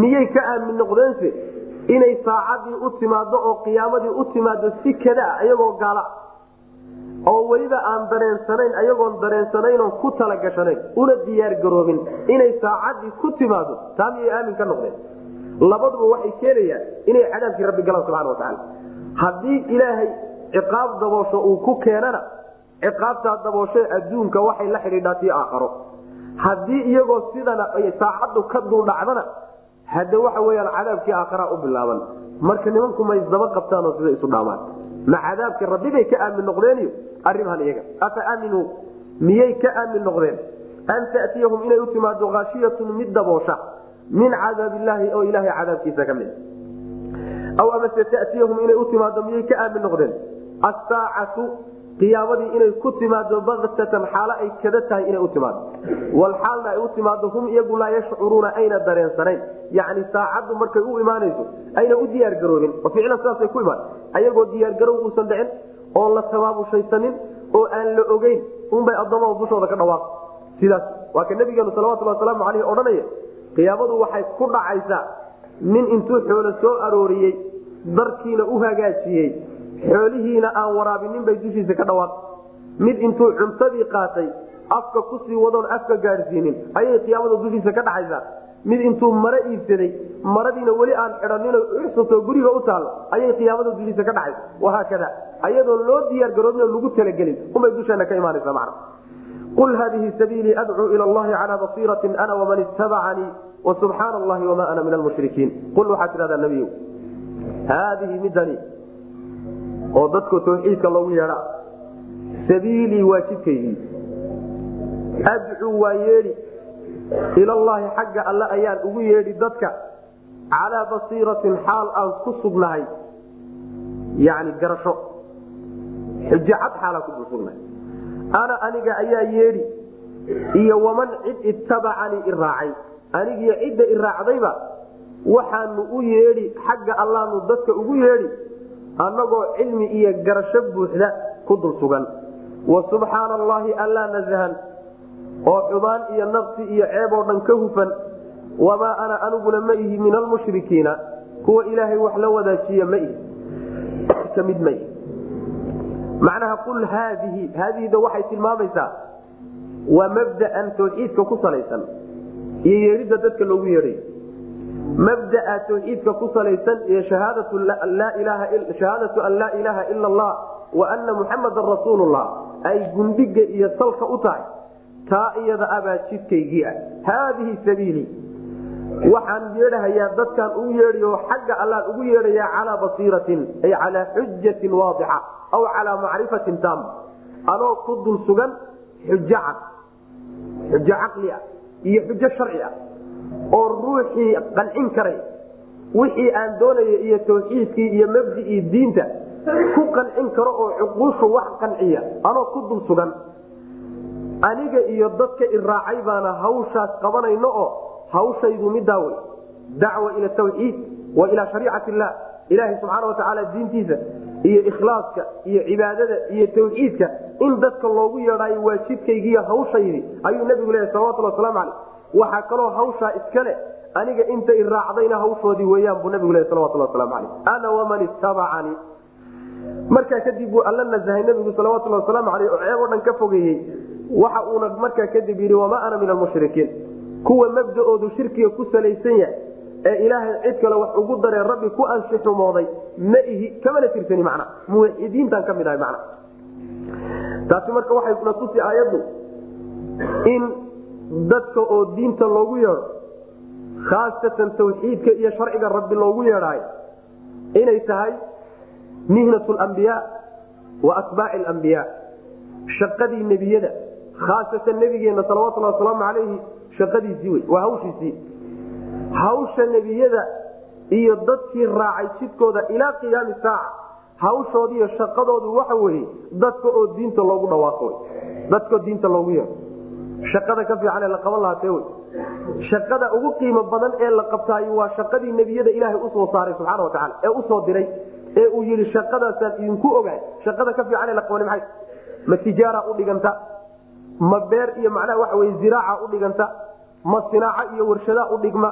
Miyay ka aamin noqdeense? Inay saacadii u timaado oo qiyaamadii u timaado si kada ah iyagoo gaala. Oo weliba aan dareensanayn ayagoon dareensanaynoo ku talagashanayn una diyaar garoobin. Inay saacadii ku timaado taa miyay aamin ka noqdeen labaduba waxay keenayaan inay cadaabkii rabbi galaan subxana watacaala haddii ilaahay ciqaab daboosho uu ku keenana ciqaabtaa dabooshe adduunka waxay la xidhiidhaa tii aakharo. Haddii iyagoo sidana saacaddu ka duldhacdana hade waxa weyaan cadaabkii aakharaa u bilaaban. Marka nimanku ma isdaba qabtaanoo sida isu dhaamaan. Ma cadaabkii rabbi bay ka aamin noqdeeniyo arimahan iyaga. Afa aaminuu miyay ka aamin noqdeen? An tatiyahum inay u timaado haashiyatun mid daboosha min cadaab illaahi oo ilaahay cadaabkiisa ka mid aw amase tatiyahum inay u timaado miyay ka aamin noqdeen? Asaacatu qiyaamadii inay ku timaado baktatan xaalo ay kada tahay inay u timaado walxaalna ay u timaado hum iyagu laa yashcuruuna ayna dareensanayn. Yani saacaddu markay u imaanayso ayna u diyaargaroobin oo ficlan sidaasay ku imaan. Ayagoo diyaargarow uusan dhicin oon la tabaabushaysanin oo aan la ogeyn unbay addoommada dushooda ka dhawaaq sidaas waa ka nabigeenu salawatuli wasalaamu aleyh odhanaya qiyaamadu waxay ku dhacaysaa nin intuu xoolo soo arooriyey darkiina u hagaajiyey xoolihiina aan waraabinin bay dushiisa ka dhawaaq mid intuu cuntadii qaatay afka ku sii wadoon afka gaadhsiinin ayay qiyaamada dushiisa ka dhacaysaa. Mid intuu maro iibsaday maradiina weli aan xidhanin ursato guriga u taalo ayay qiyaamada dushiisa ka dhacaysa wahaakada ayadoo loo diyaargaroobin lagu talagelin unbay dusheena ka imaanaysa macna qul haadihi sabiilii adcuu ila allahi calaa basiiratin ana waman ittabacanii wasubxaana allahi wamaa ana min almushrikiin qul waxaad tidhahdaa nebiyow haadihi midani oo dadka tawxiidka loogu yeedha sabiilii waa jidkaygii adcuu waa yeedhi ilallaahi xagga alle ayaan ugu yeedhi dadka calaa basiiratin xaal aan ku sugnahay yani garasho xujo cad xaalaan ku dulsugnahay ana aniga ayaa yeedhi iyo waman cid ittabacanii i raacay. Anigiyo cidda i raacdayba waxaanu u yeedhi xagga allaanu dadka ugu yeedhi annagoo cilmi iyo garasho buuxda ku dul sugan. Wa subxaana allaahi allaa nasahan oo xubaan iyo naqsi iyo ceeb oo dhan ka hufan. Wamaa ana aniguna ma ihi min almushrikiina kuwa ilaahay wax la wadaajiya ma ihi. Ka mid ma ihi macnaha qul haadihi haadihida waxay tilmaamaysaa waa mabdaan tawxiidka ku salaysan iyo yeedhidda dadka loogu yeedhay mabdaa tawxiidka ku salaysan iyo shahaadatu an laa ilaaha ila allah wa ana muxamadan rasuulullah ay gundhiga iyo salka u tahay taa iyada abaa jidkaygii ah. Haadihi sabiili waxaan yeedhahayaa dadkaan ugu yeedhayo xagga allaan ugu yeedhayaa calaa basiiratin ay calaa xujatin waadixa aw calaa macrifatin taama anoo ku dul sugan xujo cad xujo caqli ah iyo xujo sharci ah oo ruuxii qancin karay wixii aan doonaya iyo tawxiidkii iyo mabdicii diinta ku qancin karo oo cuquushu wax qanciya anoo ku dul sugan. Aniga iyo dadka iraacay baana hawshaas qabanayno oo hawshaydu midaa wey. Dacwa ila tawxiid wa ilaa shariicati illah. Ilaahay subxaana watacaala diintiisa iyo ikhlaaska iyo cibaadada iyo tawxiidka in dadka loogu yeedhaayo waa jidkaygiiyo hawshaydi ayuu nabigu leeyahy salawatulli waslamu caleyh waxaa kaloo hawshaa iskale aniga inta i raacdayna hawshoodii weeyaan buu nabigu leeyahy salawatulli waslamu caleyh ana waman ittabacanii markaa kadib buu alla nasahay nabigu salawatulli wasalaamu caleyh oo ceeb oo dhan ka fogeeyey. Waxa uuna markaa kadib yidhi wamaa ana min almushrikiin kuwa mabdaoodu shirkiga ku salaysan yahay ee ilaahay cid kale wax ugu daree rabbi ku anshixumooday ma ihi kamana tirsani macna. Muwaxidiintaan ka mid ahay macna. Taasi marka waxay na tusi aayaddu in dadka oo diinta loogu yeedho khaasatan tawxiidka iyo sharciga rabbi loogu yeedhaayo inay tahay mihnat lambiyaa wa atbaaci alambiyaa shaqadii nebiyada khaasatan nebigeenna salawatulli wasalaamu calayhi shaqadiisii wey waa hawshiisii. Hawsha nebiyada iyo dadkii raacay jidkooda ilaa qiyaami saaca hawshoodiiyo shaqadoodu waxa weeye dadka oo diinta loogu dhawaaqo dadkaoo diinta loogu yeero. Shaqada ka fiican ee la qaban lahaa tee wey. Shaqada ugu qiimo badan ee la qabtaayo waa shaqadii nebiyada ilaahay u soo saaray subxaana watacaala ee u soo diray ee uu yidhi shaqadaasaan idinku ogaay shaqada ka fiican ee la qaban maxay? Ma tijaara u dhiganta ma beer iyo macnaha waxa wey ziraaca u dhiganta ma sinaaco iyo warshadaa u dhigma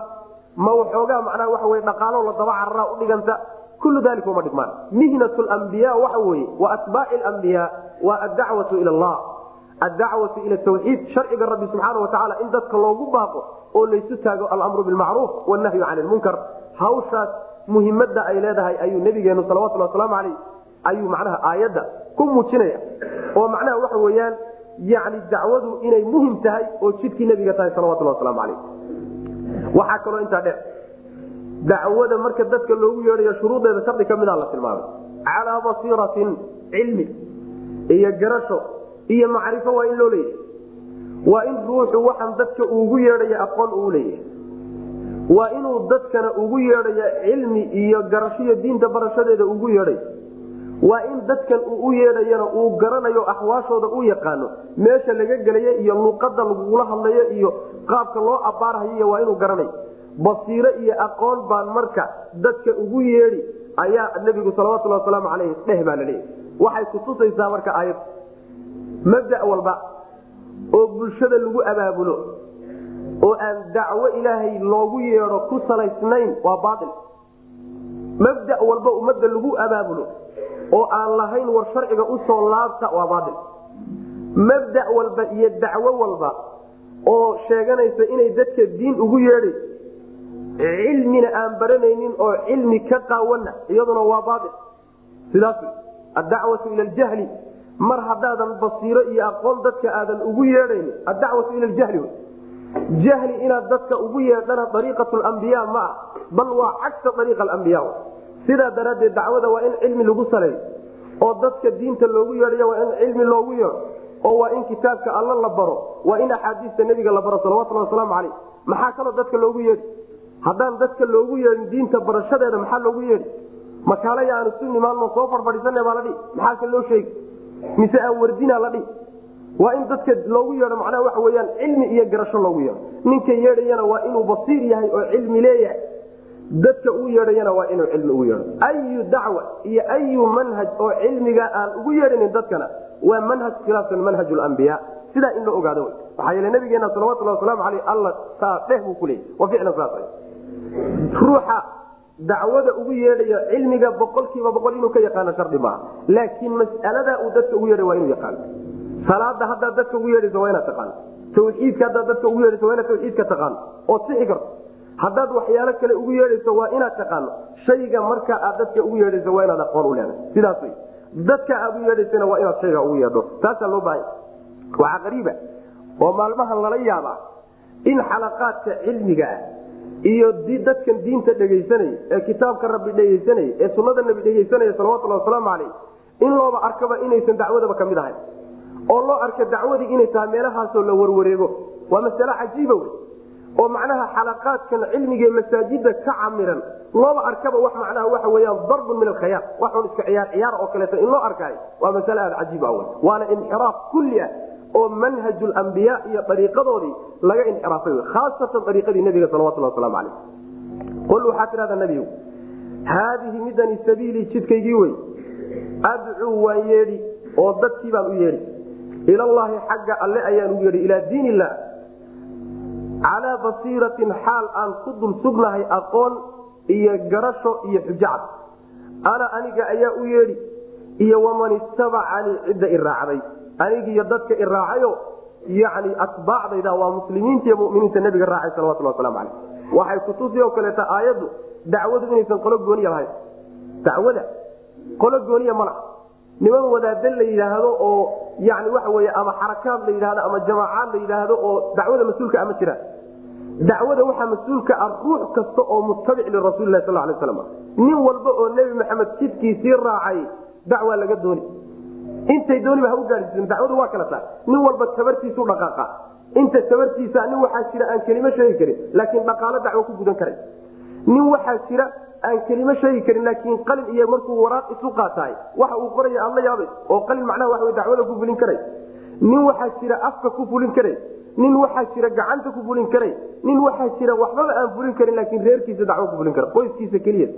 ma waxoogaa macnaha waxa wey dhaqaalo la daba cararaa u dhiganta kullu dalika uma dhigmaan. Mihnat lambiya waxa weye wa atbaaci lambiya waa addacwatu ila allah. Addacwatu ila tawxiid sharciga rabbi subxaana watacaala in dadka loogu baaqo oo laysu taago alamru bilmacruuf wannahyu can lmunkar hawshaas muhimada ay leedahay ayuu nabigeenu salawatuli wasalaamu caleyh ayuu macnaha aayadda ku muujinaya. Oo macnaha waxa weyaan yani dacwadu inay muhiim tahay oo jidkii nabiga tahay salawatuli wasalaamu caleyh waxaa kaloo intaa dheer dacwada marka dadka loogu yeedhayo shuruudeeda shardi ka mida la tilmaamay. Calaa basiiratin cilmi iyo garasho iyo macrifo waa in loo leeyahay. Waa in ruuxu waxaan dadka uugu yeedhaya aqoon uu leeyahay. Waa inuu dadkana ugu yeedhayo cilmi iyo garashiyo diinta barashadeeda ugu yeedhay waa in dadkan uu u yeedhayana uu garanayo axwaashooda u yaqaano. Meesha laga gelaya iyo luqada lagula hadlayo iyo qaabka loo abbaarhayo waa inuu garanayo basiiro iyo aqoon baan marka dadka ugu yeedhi ayaa nebigu salawatulhi wasalaamu caleyh dheh baa laleeyahy waxay kutusaysaa marka aayad. Mabda walba oo bulshada lagu abaabulo oo aan dacwo ilaahay loogu yeedho ku salaysnayn waa baail mabda walba ummadda lagu abaabulo oo aan lahayn war sharciga u soo laabta waa baail mabda walba iyo dacwo walba oo sheeganaysa inay dadka diin ugu yeedhay cilmina aan baranaynin oo cilmi ka qaawana iyaduna waa baail sidaas addacwatu ila ljahli mar haddaadan basiiro iyo aqoon dadka aadan ugu yeedhayni addacwatu ila ljahli jahli inaad dadka ugu yeedhana ariiqat lambiya ma ah bal waa cagsa ariiqa alambiya sidaa daraaddeed dacwada waa in cilmi lagu saleeyo oo dadka diinta loogu yeedhayo waa in cilmi loogu yeedho oo waa in kitaabka alla la baro waa in axaadiista nebiga la baro salawatulhi wasalaamu caleyh maxaa kaloo dadka loogu yeedhi? Haddaan dadka loogu yeedhin diinta barashadeeda maxaa loogu yeedhi? Makaalaya aan isu nimaanno soo farfadhiisana baa la dhihi. Maxaase loo sheegi mise aan wardinaa la dhihi? Waa in dadka loogu yeedho macnaha waxa weyaan cilmi iyo garasho loogu yeedho. Ninka yeedhayana waa inuu basiir yahay oo cilmi leeyahay dadka uu yeedhayana waa inuu cilmi ugu yeedho. Ayu dacwa iyo ayu manhaj oo cilmiga aan ugu yeedhanin dadkana waa manhaj khilaafsan manhaj lambiya sidaa in la ogaado maxaa yeele nabigeena salawatulhi wasalaamu aleyh alla saa dheh buu kuleeyay wa ficlan saas ruuxa dacwada ugu yeedhayo cilmiga boqolkiiba boqol inuu ka yaqaano shardi maaha. Laakiin mas'aladaa uu dadka ugu yeedhay waa inuu yaqaano salaada haddaad dadka ugu yeedhayso waa inaad taqaano tawxiidka haddaad dadka ugu yeedhayso waa inaad tawxiidka taqaano ood sixi karto haddaad waxyaalo kale ugu yeedhayso waa inaad taqaano. Shayga marka aad dadka ugu yeedhayso waa inaad aqoon u leedahay. Sidaas wey dadka aad u yeedhaysana waa inaad shayga ugu yeedho. Taasaa loo baahanya waxaa qariiba. Oo maalmahan lala yaabaa in xalaqaadka cilmiga ah iyo dadkan diinta dhegaysanaya ee kitaabka rabbi dhegaysanaya ee sunada nabi dhegaysanaya salawatulhi wasalaamu caleyh in looba arkaba inaysan dacwadaba ka mid ahayn. Oo loo arka dacwadii inay tahay meelahaasoo la warwareego. Waa masale cajiiba wey oo macnaha xalaqaadkan cilmigae masaajida ka camiran looba arkaba wax macnaha waxa weyaan darbun min alkhayaal waxun iska ciyaar ciyaar oo kaleeto in loo arkaayo waa masale aada cajiib ah waana inxiraaf kulli ah oo manhaj lambiya iyo ariiqadoodii laga inxiraafay khaasatan ariiqadii nabiga salawatuli waslamu aleyh qul waxaa tidhahdaa nabigu haadihi midani sabiilii jidkaygii wey adcuu waan yeedhi oo dadkii baan u yeedhi ilallaahi xagga alle ayaan u yeedhi ilaa diin illah calaa basiiratin xaal aan ku dul sugnahay aqoon iyo garasho iyo xujacad ana aniga ayaa u yeedhi iyo waman ittabacanii cidda i raacday. Anigiiyo dadka i raacayo yani atbaacdayda waa muslimiinta iyo muminiinta nabiga raacay salawatuli waslamu caleyh waxay kutusi oo kaleeta aayaddu dacwadu inaysan qolo gooniya lahayn. Dacwada qolo gooniya mala niman wadaada la yidhaahdo oo yani waxa wey ama xarakaad la yidhahdo ama jamaacaad la yidhaahdo oo dacwada mas'uulka ama jiraan dacwada waxaa mas'uulka ah ruux kasta oo mutabic lirasulilah sal lay slam nin walba oo nebi maxamed jidkiisii raacay dacwaa laga dooni. Intay dooniba ha u gaadhsiisan dacwadu waa kala tahay nin walba tabartiisu dhaqaaqa. Inta tabartiisa nin waxaa jira aan kelimo sheegi karin laakiin dhaqaalo dacwo ku gudan karay. Nin waxaa jira aan kelimo sheegi karin laakiin qalin iyo markuu waraaq isu qaataay waxa uu qoraya aad yaabay oo qalin macnaha waa dacwada ku fulin karay. Nin waxaa jira afka ku fulin karay nin waxaa jira gacanta ku fulin karay nin waxaa jira waxbaba aan fulin karin laakiin reerkiisa dacwo ku fulin kara qoyskiisa keliya.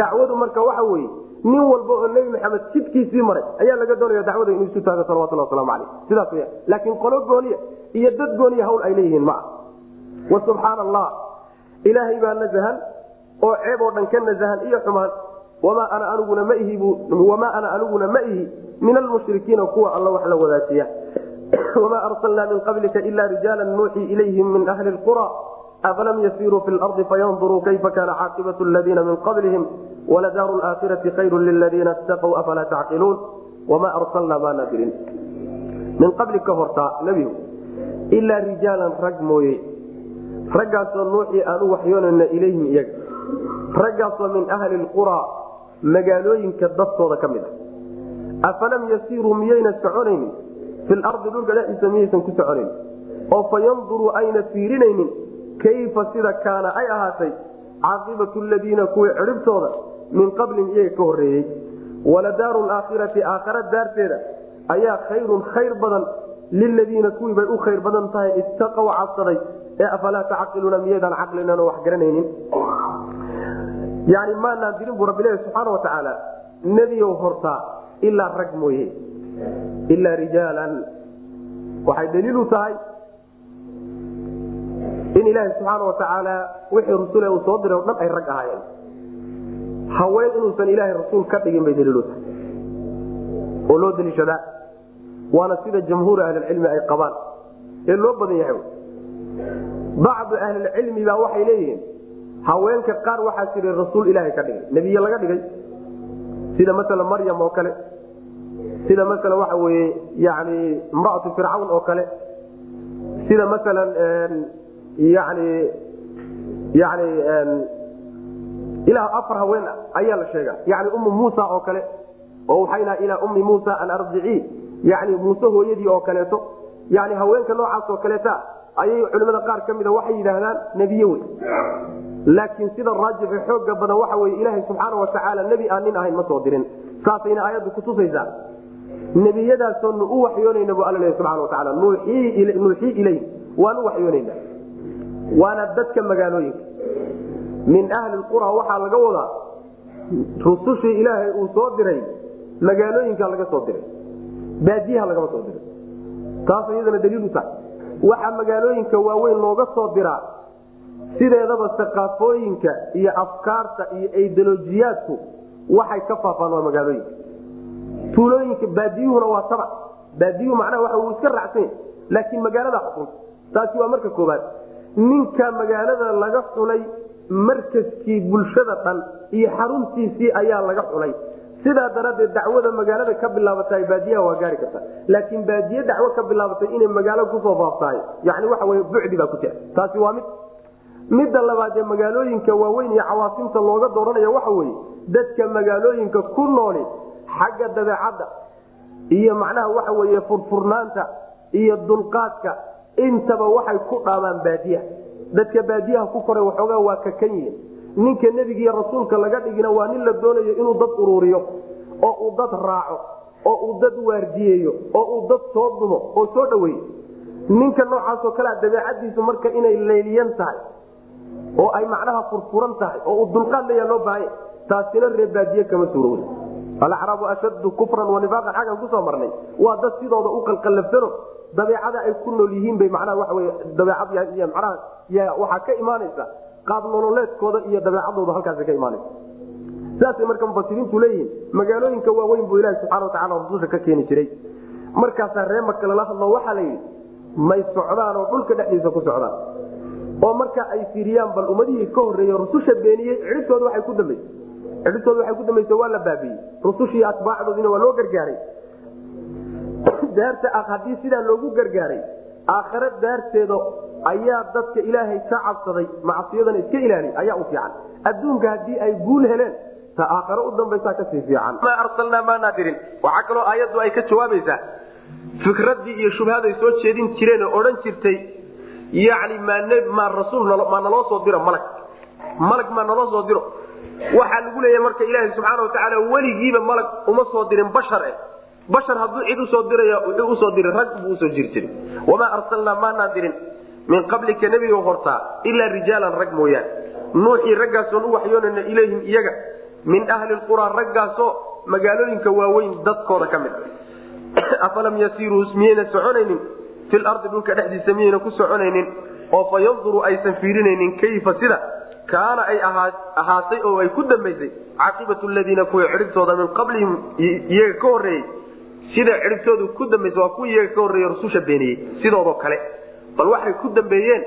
Dacwadu marka waxa weye nin walba oo nebi maxamed jidkiisii maray ayaa laga doonaya dacwada inuu isu taago salawatulhi waslamu aleyh sidaas wya laakiin qolo gooniya iyo dad gooniya hawl ay leeyihiin ma ah wa subxaana allah ilaahay baa nasahan oo ceeb oo dhan ka nasahan iyo xumaan wamaa ana aniguna ma ihi min almushrikiina kuwa alla wax la wadaajiya [CLEARS THROAT] wamaa arsalnaa min qablika ila rijaala nuuxii ilayhim min ahli lqura afalam yasiruu fi lardi fayanduruu kayfa kana caaqibatu ladiina min qablihim waladaaru laakhirati khayru liladiina itaqw afalaa tacqiluun? Wamaa arsalnaa maana dirin min qabli ka nebigu ilaa rijaalan rag mooye raggaasoo nuuxii aan u waxyoonayna ilayhim iyaga raggaasoo min ahli lquraa magaalooyinka dadkooda ka mid a afalam yasiiruu miyayna soconaynin? Fi lardi dhulka dhexdiisa miyaysan ku soconaynin oo fa yanduruu ayna fiirinaynin? Kayfa sida kaana ay ahaatay? Caaqibatu ladiina kuwii cidhibtooda min qablin iyaga ka horeeyey waladaaru laakhirati aakhara daarteeda ayaa khayrun khayr badan liladiina kuwii bay u khayr badan tahay ittaqow cabsaday ee afalaa tacaqiluuna miyaydaan caqlinan oo wax garanaynin? Yani maanaan dirin buu rabbilahi subxaana watacaala nebiyow hortaa ilaa rag mooye ilaa rijaalan. Waxay daliilu tahay in ilaaha subxaana watacaala wixii rusule uu soo diray o dhan ay rag ahaayeen. Haween inuusan ilaahay rasuul ka dhigin bay daliilu tahay. Oo loo daliishadaa. Waana sida jamhuuri ahlilcilmi ay qabaan. Ee loo badan yahay bacdu ahlilcilmi baa waxay leeyihiin haweenka qaar waxaa jiray rasuul ilaahay ka dhigay nebiye laga dhigay. Sida maala maryam oo kale sida maala waxa weye yani imraatu fircawn oo kale sida maala yani yani ilaa afar haween ayaa la sheega yani ummu muusa oo kale oo waxayna ilaa ummi muusa an ardicii yani muuse hooyadii oo kaleeto. Yani haweenka noocaas oo kaleeta ayay culimada qaar ka mida waxay yidhaahdaan nebiye wey. Laakiin sida raajixi xooga badan waxa wey ilaaha subxaana watacaala nebi aan nin ahayn ma soo dirin. Saasayna aayaddu kutusaysaa nebiyadaasoonu u waxyoonayna bu alla lehy subana wataala nuuxii ilayh waan u waxyoonayna. Waana dadka magaalooyinka. Min ahli qura waxaa laga wadaa rusushii ilaahay uu soo diray magaalooyinka laga soo diray. Baadiyaha lagama soo diray taas iyadana daliilu tahay waxaa magaalooyinka waaweyn looga soo diraa sideedaba saqaafooyinka iyo afkaarta iyo aidolojiyaadku waxay ka faafaan waa magaalooyinka. Tuulooyinka baadiyuhuna waa tabac baadiyuhu macnaha waa uu iska raacsan laakiin magaalada xukunta taasi waa marka koobaad ninka magaalada laga xulay markaskii bulshada dhan iyo xaruntiisii ayaa laga xulay sidaa daraaddeed dacwada magaalada ka bilaabatay baadiyaha waa gaari karta. Laakiin baadiye dacwo ka bilaabatay inay magaalo ku soo faaftahay. Yani waxa wey bucdi baa ku jira. Taasi waa mid. Midda labaad ee magaalooyinka waaweyn iyo cawaasimta looga dooranaya waxa weye dadka magaalooyinka ku nooli xagga dabeecadda iyo macnaha waxa weye furfurnaanta iyo dulqaadka intaba waxay ku dhaamaan baadiyaha. Dadka baadiyaha ku koray waxoogaa waa kakan yihiin ninka nebigiiyo rasuulka laga dhigina waa nin la doonayo inuu dad uruuriyo oo uu dad raaco oo uu dad waardiyeeyo oo uu dad soo dumo oo soo dhaweeyo ninka noocaasoo kalea dabeecadiisu marka inay layliyan tahay oo ay macnaha furfuran tahay oo uu dulqaad leeya loo baahanya taasina ree baadiye kama suurowda alacraabu ashaddu kufran wanifaaqan xaggan ku soo marnay. Waa dad sidooda u qalqallafsano dabeecada ay ku nool yihiin bay macnaha waxa wey dabeecad y waxaa ka imaanaysa qaab nololeedkooda iyo dabeecadooda halkaasa ka imaanaysa saasay marka mufasiriintu leeyihiin magaalooyinka waaweyn buu ilahi subxana watacala rususha ka keeni jiray. Markaasaa ree marka lala hadlo waxaa la yidhi may socdaan oo dhulka dhexdiisa ku socdaan. Oo marka ay fiiriyaan bal ummadihii ka horreeye rususha beeniyey cidhibtooda waxay ku dambaysa cidhibtooda waxay ku dambaysa waa la baabiyey. Rusushii atbaacdoodina waa loo gargaaray. Daarta haddii sidaa loogu gargaaray aakhare daarteeda ayaa dadka ilaahay ka cabsaday macsiyadana iska ilaaliy ayaa u fiican. Adduunka haddii ay guul heleen ta aakhare u dambaysaa ka sii fiican. Maa arsalnaa maanaa dirin waxaa kaloo aayaddu ay ka jawaabaysaa. Fikraddii iyo shubhaday soo jeedin jireen oo odhan jirtay yani maa rasuul maa naloo soo diro malag. Malag maa naloo soo diro. Waxaa lagu leeyahay marka ilaaha subxaana watacaala weligiiba malag uma soo dirin bashar eh. Bashar hadduu cid u soo wuxuu u soo diray rag buu u soo jiri jiray. Wamaa arsalnaa maanaan dirin min qablika nebiga hortaa ilaa rijaalan rag mooyaane. Nuuxii raggaasoon u waxyoonayna ilayhim iyaga. Min ahli lquraa raggaasoo magaalooyinka waaweyn dadkooda ka mid [COUGHS] afalam yasiiruu miyayna soconaynin? Fil ardi dhulka dhexdiisa miyayna ku soconaynin? Oo fa aysan fiirinaynin kayfa sida? Kaana ay ahaatay oo ay ku dambaysay. Caaqibatu ladiina kuwa cidhibtooda min qablihim iyaga ka horreeyey. Sida cidhibtoodu ku dambaysa waa kuwii iyaga ka horreeye rususha beeniyey. Sidoodoo kale bal waxay ku dambeeyeen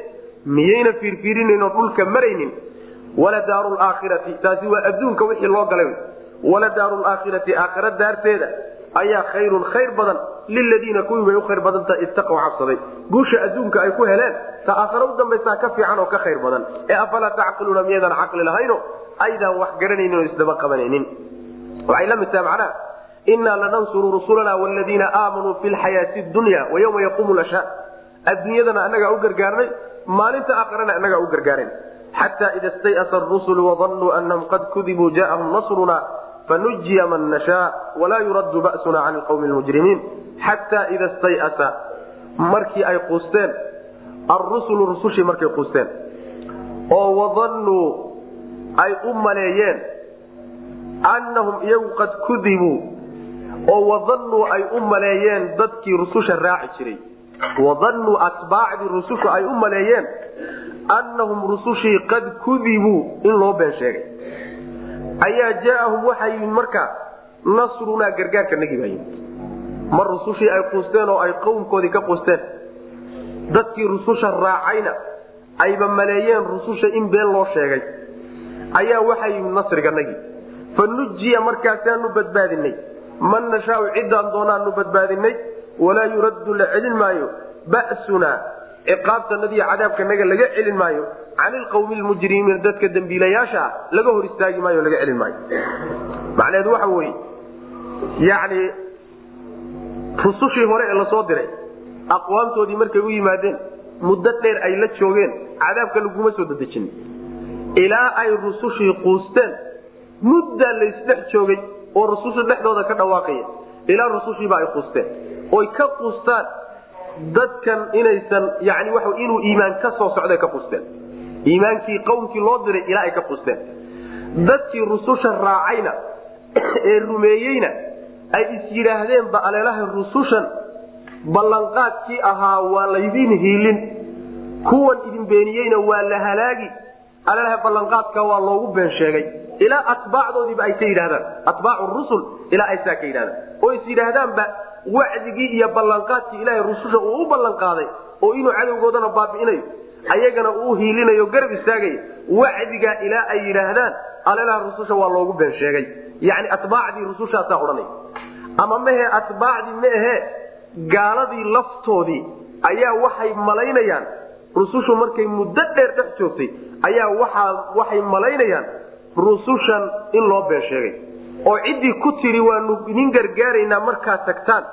miyayna fiirfiirinayn oo dhulka maraynin. Wala daaru taasi waa adduunka wixii loo galay. Wala daaru aakhira daarteeda ayaa khayrun khayr badan liladiina kuwii bay u khayr badan tahay ittaqow cabsaday. Guusha adduunka ay ku heleen ta aakhare u dambaysaa ka fiican oo ka khayr badan. Ee afalaa tacqiluuna miyaydaan caqli lahayno? Aydaan wax garanaynin oo isdaba qabanaynin. Waxay la mid tahay macnaha innaa lanansuru rusulana wladiina aamanuu fi lxayaati dunya wayawma yaquumu lashhaad adduunyadana annagaa u gargaarnay maalinta aakarana inagaa u gargaaren xataa ida stayasa rusulu wadanuu anahum qad kudibuu jaahum nasruna fanujiya man nashaa walaa yuraddu ba'suna can lqawmi lmujrimiin. Xataa ida stayasa markii ay quusteen arusulu rusushii markay quusteen. Oo wadanuu ay u maleeyeen annahum iyagu qad kudibuu oo wadanuu ay u maleeyeen dadkii rususha raaci jiray wadanuu atbaacdii rusushu ay u maleeyeen annahum rusushii qad kudibuu in loo been sheegay ayaa jaaahum waxaa yimid markaa nasrunaa gargaarka nagi baa yimid mar rusushii ay quusteen oo ay qowmkoodii ka quusteen dadkii rususha raacayna ayba maleeyeen rususha in been loo sheegay ayaa waxaa yimid nasriganagii fa nujiya markaasaanu badbaadinay man nashaau ciddaan doonaanu badbaadinay walaa yuraddu la celin maayo. Ba'sunaa ciqaabtanadiiyo cadaabkanaga laga celin maayo. Can ilqawmi lmujrimiin dadka dembiilayaasha ah laga hor istaagi maayo laga celin maayo. Macnaheedu waxa weye yani rusushii hore ee la soo diray aqwaamtoodii markay u yimaadeen muddo dheer ay la joogeen cadaabka laguma soo dadejin ilaa ay rusushii quusteen muddaa laysdhex joogay oo rususha dhexdooda ka dhawaaqaya ilaa rusushiiba ay quusteen oy ka quustaan dadkan inaysan yani wa inuu iimaan ka soo socday ka quusteen iimaankii qowmkii loo diray ilaa ay ka quusteen dadkii rususha raacayna [COUGHS] ee rumeeyeyna ay is yidhaahdeenba aleelaha rusushan ballanqaadkii ahaa waa laydin hiilin. Kuwan idin beeniyeyna waa la halaagi. Aleelaha ballanqaadka waa loogu been sheegay. Ilaa atbaacdoodiiba ay ka yidhahdaan atbaacu rusul ilaa ay ka yidhahdaan oo is yidhaahdaanba wacdigii iyo ballanqaadkii ilaahay rususha uu u ballanqaaday oo inuu cadowgoodana baabi'inayo ayagana uu hiilinayo garab istaagaya wacdigaa ilaa ay yidhaahdaan aleelaha rususha waa loogu been sheegay. Yani atbaacdii rusushaasaa odhanay. Ama mehe atbaacdii ma ahe gaaladii laftoodii ayaa waxay malaynayaan rusushu markay muddo dheer dhex joogtay ayaa waxay malaynayaan rusushan in loo been sheegay oo ciddii ku tidhi waanu idin gargaaraynaa markaad tagtaan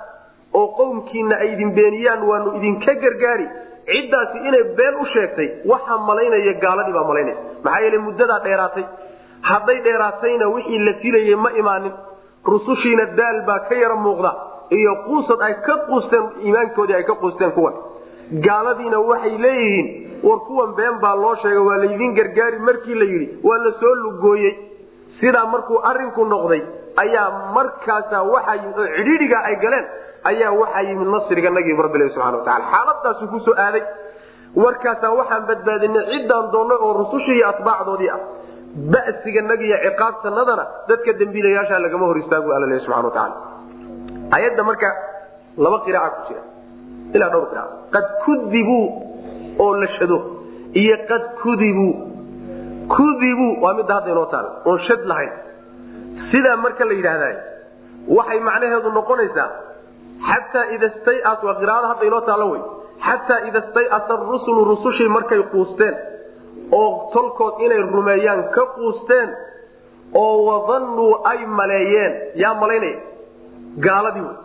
oo qowmkiina ay idin beeniyaan waanu idinka gargaari. Ciddaasi inay been u sheegtay waxaa malaynaya gaaladii baa malaynaya. Maxaa yeele muddadaa dheeraatay. Hadday dheeraatayna wixii la filayay ma imaanin. Rusushiina daal baa ka yara muuqda iyo quusad ay ka quusteen iimaankoodii ay ka quusteen kuwan. Gaaladiina waxay leeyihiin war kuwan been baa loo sheegay waa laydin gargaari markii la yidhi waa la soo lugooyey sidaa markuu arinku noqday ayaa markaasa waxa oo cidhiidhigaa ay galeen ayaa waxaa yimid nasriga nagiib rabbilahi subxana watacala xaaladaasu ku soo aaday. Warkaasaa waxaan badbaadinay ciddaan doonnay oo rusushii iyo atbaacdoodii ah. Basiga nagiyo ciqaabtanadana dadka dembiilayaasha lagama hor istaagu alla lehy subxana watacaala ayadda marka laba qiraaca ku jira ilaa dhowr qirac qad kudibuu oo la shado iyo qad kudibuu kudibuu waa midda hadda inoo taala oon shad lahayn. Sidaa marka la yidhaahday waxay macnaheedu noqonaysaa xataa ida stayas waa qiraada hadda inoo taalo wey xataa ida stayasa rusulu rusushii markay quusteen oo tolkood inay rumeeyaan ka quusteen oo wadannuu ay maleeyeen. Yaa malaynaya gaaladii wey.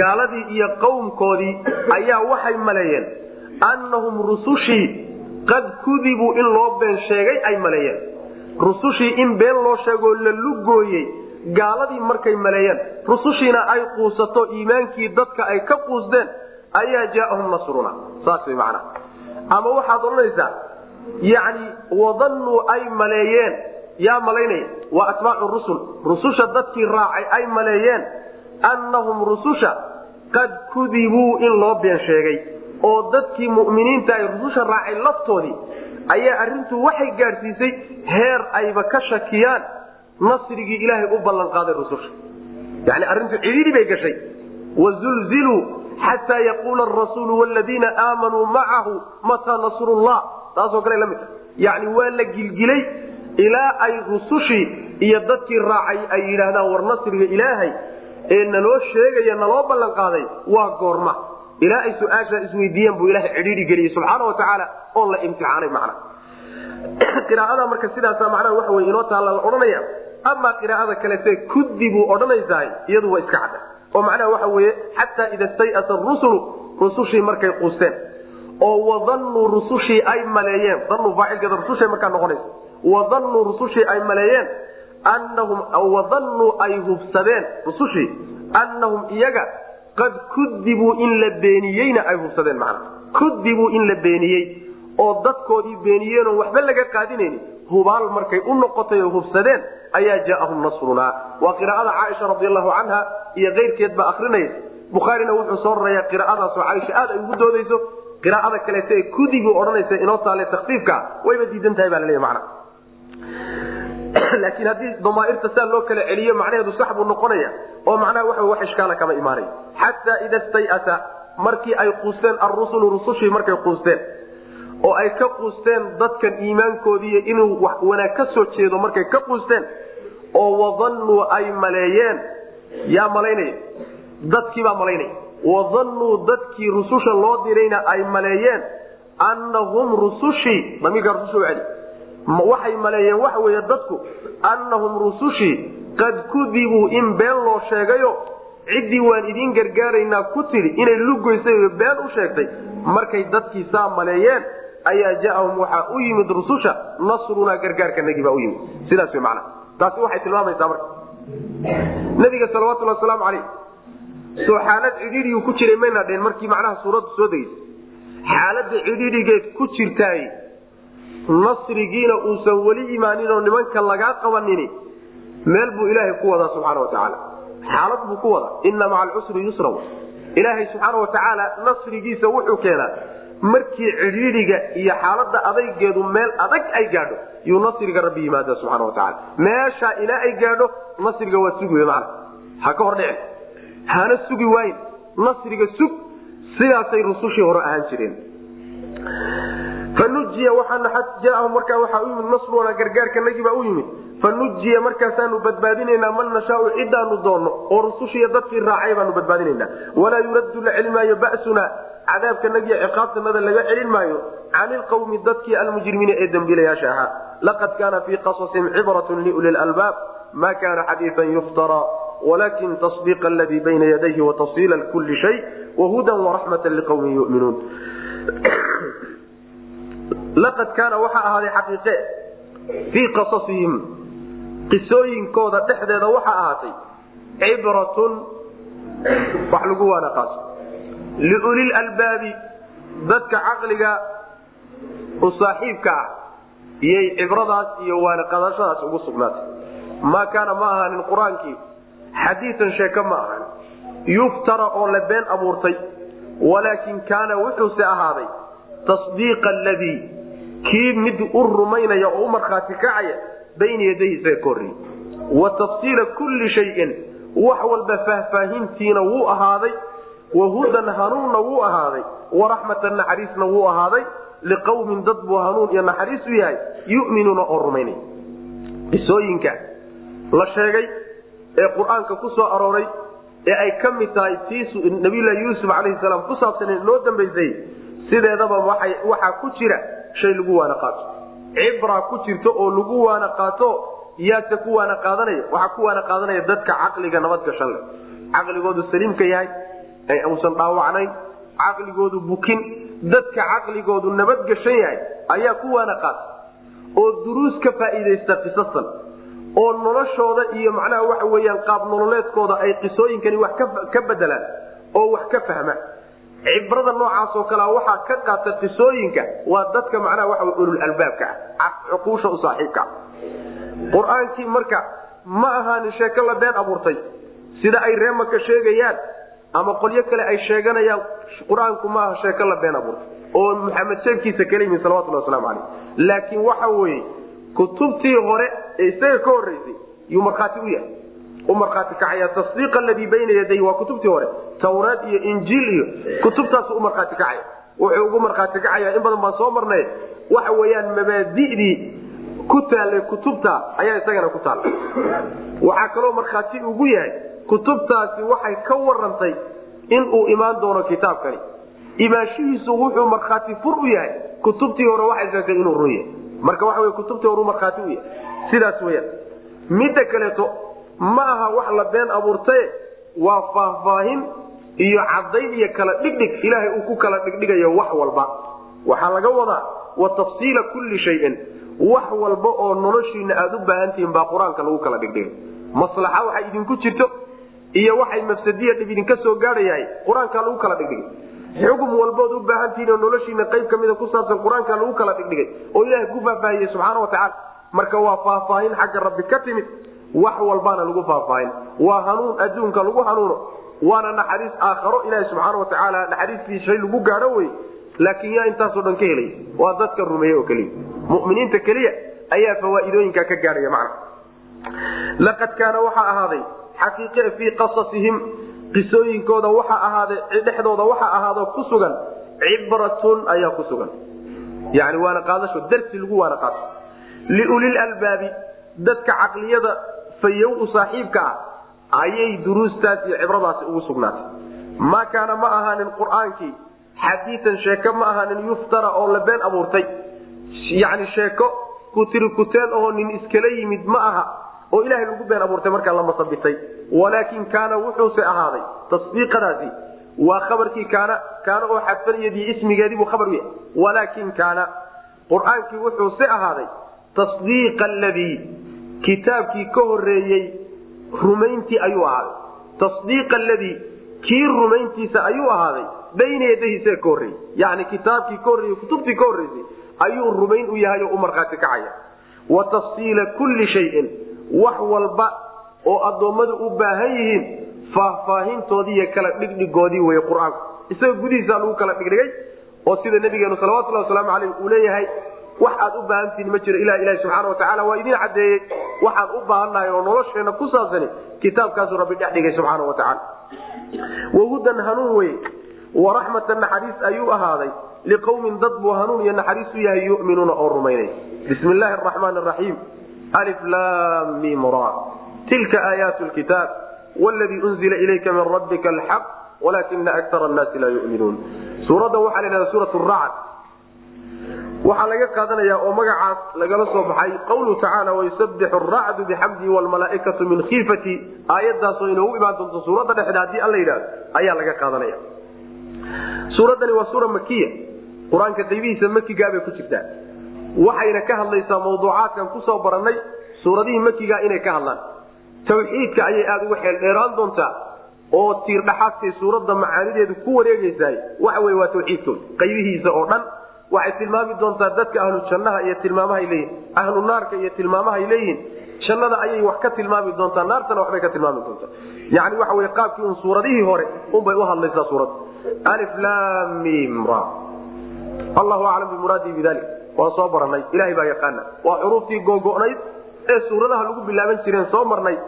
Gaaladii iyo qowmkoodii ayaa waxay maleeyeen annahum rusushii qad kudibuu in loo been sheegay ay maleeyeen. Rusushii in been loo sheegoo la lugooyey gaaladii markay maleeyeen. Rusushiina ay quusato iimaankii dadka ay ka quusteen ayaa jaaahum nasruna. Saas way macnaa. Ama waxaad odhanaysaa yacni wadannuu ay maleeyeen yaa malaynaya? Waa atbaacu rusul. Rususha dadkii raacay ay maleeyeen. Annahum rususha qad kudibuu in loo been sheegay oo dadkii mu'miniinta ay rususha raacay laftoodii ayaa arrintu waxay gaadhsiisay heer ayba ka shakiyaan nasrigii ilaahay u ballanqaaday rususha. Yani arrintu cidhiidhi bay gashay. Wazulziluu xataa yaquula arasuulu wladiina aamanuu macahu mataa nasrullah. Taasoo kale la mid yani waa la gilgilay ilaa ay rusushii iyo dadkii raacay ay yidhaahdaan war nasriga ilaahay ee naloo sheegaya naloo ballan qaaday waa goorma ilaa ay su'aashaa isweydiiyeen buu ilaha cidhiidhi geliyey subxaana wa tacaala oo la imtixaanay macna. [CLEARS THROAT] Qiraaada marka sidaasa macnaha waxa wey inoo taalla la odhanaya amaa qiraa'ada kalete kudi buu odhanaysahay iyadu waa iska cadda. Oo macnaha waxa weeye xataa ida stayasa rusulu rusushii markay quusteen. Oo wadannuu rusushii ay maleeyeen danuu faacilkeeda rusushay markaa noqonaysa. Wadannuu rusushii ay maleeyeen annahum wadannuu ay hubsadeen rusushii annahum iyaga qad kudibuu in la beeniyeyna ay hubsadeen macna. Kudibuu in la beeniyey oo dadkoodii beeniyeenoo waxba laga qaadinayni hubaal markay u noqotay oo hubsadeen ayaa jaaahum nasrunaa waa qiraa'ada caaisha radi allahu canha iyo keyrkeed baa akrinaya bukhaarina wuxuu soo rarayaa qiraa'adaasoo caaisha aad ay ugu doodayso. Qiraa'ada kaleeto ee kudibu odhanaysa inoo taale takfiifka wayba diidan tahay baa laleeya macna [COUGHS] laakiin haddii damaairta saa loo kala celiyo macnaheedu sax buu noqonaya oo macnaha waxa wax ishkaala kama imaanaya xataa ida stayasa markii ay quusteen arusulu rusushii markay quusteen oo ay ka quusteen dadkan iimaankoodiiy inuu wax wanaag ka soo jeedo markay ka quusteen oo wadannuu ay maleeyeen yaa malaynaya dadkiibaa malaynaya. Wadannuu dadkii rususha loo dirayna ay maleeyeen annahum rusushii damiirka rususha celi waxay maleeyeen waxa weeye dadku annahum rusushii qad kudibuu in been loo sheegayo. Ciddii waan idiin gargaaraynaa ku tidhi inay lugoysay been u sheegtay. Markay dadkii saa maleeyeen ayaa ja'ahum waxaa u yimid rususha nasrunaa gargaarkanagii baa u yimid. Sidaas way macnaha taasi waxay tilmaamaysaa marka. Nabiga salawatullhi wasalaamu calayh. Soo xaalad cidhiidhiyu ku jiray mayna dheen markii macnaha suuraddu soo degeysay xaaladda cidhiidhigeed ku jirtaay nasrigiina uusan weli imaanin oo nimanka lagaa qabanini meel buu ilaahay ku wadaa subxaana watacaala xaalad buu ku wadaa. Inna maca alcusri yusra. Ilaahay subxaana watacaala nasrigiisa wuxuu keenaa markii cidhiidhiga iyo xaalada adaygeedu meel adag ay gaadho yuu nasriga rabbi yimaada subxaana watacaala meeshaa ilaa ay gaadho nasriga waa sugi mana ha ka hor hana sugi waayin nasriga sug. Sidaasay rusushii hore ahaan jireen fanujiya waxaajaahu markaa waxaa u yimid nasruna gargaarkanagii baa u yimid fanujiya markaasaanu badbaadinaynaa man nashaau cidaanu doonno oo rusushiiy dadkii raacay baanu badbaadinaynaa walaa yuraddu la celin maayo basuna cadaabkanagiyo ciqaabtanada laga celin maayo can ilqawmi dadkii almujrimiina ee dembiilayaasha ahaa laqad kaana fii qasasihim cibratun liuli lalbaab ma kana xadiian yuftara walakin tasdiiqa aladii bayna yadayhi watafsiila kuli shay wahudan waraxmata liqawmin yuminuun laqad kaana waxaa ahaaday xaqiiqe. Fii qasasihim qisooyinkooda dhexdeeda waxaa ahaatay cibratun wax lagu waana qaato liulil dadka caqliga u saaxiibka ah iyay cibradaas iyo waana qadashadaas ugu sugnaatay. Maa kaana ma ahaanin qur'aankii xadiian sheeke ma ahan yuftara oo la been abuurtay walaakin kaana wuxuuse ahaaday tasdiiqa aladii kii mid u rumaynaya oo u markhaati kacaya bayna yadayhi isaga ka wa tafsiila kulli shayin wax walba faahfaahintiina wuu ahaaday wahudan hanuunna wuu ahaaday waraxmatan naxariisna wuu ahaaday liqawmin dad buu hanuun iyo naxariis u yahay yuminuuna oo rumaynaya qisooyinka la sheegay ee qur'aanka ku soo arooray ee ay ka mid tahay tii nabiylahi yuusuf calayhi salaam ku saabsanee noo dambaysay sideedaba waxaa ku jira shay lagu waana qaato. Cibra ku jirto oo lagu waana qaato yaase ku waana qaadanaya waxaa ku waana qaadanaya dadka caqliga nabadgashan leh. Caqligoodu saliimka yahay uusan dhaawacnayn. Caqligoodu bukin dadka caqligoodu nabadgashan yahay ayaa ku waana qaata oo duruus ka faa'iidaysta qisasan oo noloshooda iyo macnaha waxa weyaan qaab nololeedkooda ay qisooyinkani wax ka bedelaan oo wax ka fahmaan cibrada noocaasoo kalea waxaa ka qaata qisooyinka waa dadka macnaha waxa ulul albaabka ah cuquusha u saaxiibka. Ah qur'aankii marka ma ahaanin sheeko la been abuurtay sida ay reemaka sheegayaan ama qolyo kale ay sheeganayaan qur'aanku ma aha sheeko la been abuurtay oo maxamed sheegkiisa kala yimi salawatulhi waslamu caleyh laakiin waxa weeye kutubtii hore ee isaga ka horreysay yuu markhaati u yahay u markhaati kacaya tasdiiqa aladii bayna yaday waa kutubtii hore tawraad iyo injiil iyo kutubtaasu u markhaati kacaya. Wuxuu ugu markhaati kacaya in badan baan soo marnay waxa weeyaan mabaadidii ku taallay kutubta ayaa isagana ku taalla waxaa kaloo markhaati ugu yahay kutubtaasi waxay ka warantay inuu imaan doono kitaabkani. Imaanshihiisu wuxuu markhaati fur u yahay kutubtii hore waxay sheegtay inuu run yahay marka waxa kutubtii hore markhaati u yahay. Sidaas weyaan midda kaleeto ma aha wax la been abuurtaye waa faahfaahin iyo cadayn iyo kala dhigdhig. Ilaahay uu ku kala dhigdhigayo wax walba. Waxaa laga wadaa wa tafsiila kulli shayin. Wax walba oo noloshiina aada u baahantihiin baa qur'aanka lagu kala dhigdhigay. Maslaxa waxay idinku jirto iyo waxay mafsadiya dhib idinka soo gaadhayahay. Qur'aankaa lagu kala dhigdhigay. Xugum walbood u baahantihiin oo noloshiina qayb kamida ku saabsan qur'aankaa lagu kala dhigdhigay. Oo ilaahay ku faahfaahiyey subxaana watacaala marka waa faahfaahin xagga rabbi ka timid wax walbaana lagu faahfaahin waa hanuun adduunka lagu hanuuno waana naxariis aakharo ilaahi subxaana watacaala naxariistii shay lagu gaadho wey laakiin yaa intaasoo dhan ka helay waa dadka rumeeye oo keliya. Muminiinta keliya ayaa fawaaidooyinka ka gaadhaya macna. Laqad kaana waxaa ahaaday xaqiiqe fii qasasihim qisooyinkooda waxaa ahaaday dhexdooda waxaa ahaado ku sugan cibratun ayaa ku sugan. Yani waana qaadasho darsi lagu waana qaato liulil albaabi dadka caqliyada fayow u saaxiibka ah ayay duruustaas iyo cibradaasi ugu sugnaatay. Maa kaana ma ahaanin qur'aankii xadiian sheeko ma ahaanin yuftara oo la been abuurtay. Yani sheeko kutirikuteen oo nin iskala yimid ma aha oo ilahay lagu been abuurtay markaa la masabitay walaakin kaana wuxuuse ahaaday tasdiiqadaasi waa khabarkii kaana kaana oo xadfaniyadii ismigeediibuu khabar u walaakin kaana qur'aankii wuxuuse ahaaday tasdiiqa aladii kitaabkii ka horeeyey rumayntii ayuu ahaaday. Tasdiiqa aladii kii rumayntiisa ayuu ahaaday bayna yadahiisa ka horreeyey. Yani kitaabkii ka horreeyey kutubtii ka horreysay ayuu rumayn u yahay oo u markhaati kacaya. Wa tafsiila kulli shayin wax walba oo addoommadu u baahan yihiin faahfaahintoodii iyo kala dhigdhigoodii wey qur'aanku isaga gudihiisa lagu kala dhigdhigay oo sida nabigeenu salawatulhi wasalaamu aleyh uu leeyahay wax aad u baahantihin ma jiro. Ilah ilahi subxaana watacaala waa idiin cadeeyey waxaan u baahannahay oo nolosheena ku saabsani kitaabkaasuu rabbi dhex dhigay subxaana watacaala wahudan hanuun wey waraxmatan naxariis ayuu ahaaday. Liqawmin dad buu hanuun iyo naxariis u yahay yuminuuna oo rumaynay. Bismi illaahi araxmaan araxiim alif lam mim ra. Tilka aayaat lkitaab wladii unzila ilayka min rabbika alxaq walakina akara annaasi laa yuminuun. Suuraddan waxaa la yhahda suurat racd waxaa laga qaadanaya oo magacaas lagala soo baxay qawluhu tacaala wayusabixu aracdu bixamdihi wlmalaaikatu min khiifati aayadaasoo inoogu imaan doonto suuradda dhexda haddii alla yidhahdo ayaa laga qaadanaya. Suuraddani waa suura makiya qur'aanka qaybihiisa makigaabay ku jirtaa. Waxayna ka hadlaysaa mawduucaadkan ku soo barannay suuradihii makiga inay ka hadlaan. Tawxiidka ayay aada uga xeel dheeraan doontaa oo tiirdhaxaadkay suuradda macaanideedu ku wareegaysaay. Waxa wey waa tawxiidkooda qaybihiisa oo dhan waxay tilmaami doontaa dadka ahlu jannaha iyo tilmaamahay leeyihiin ahlu naarka iyo tilmaamahay leeyihiin jannada ayay wax ka tilmaami doontaa naartana waxbay ka tilmaami doontaa. Yani waxa wey qaabkii un suuradihii hore unbay u hadlaysaa suuradda alif lam mim ra. Allahu aclam bimuraadihi bidalik. Waan soo baranay ilahay baa yaqaana waa xuruuftii googo'nayd ee suuradaha lagu bilaaban jireen soo marnay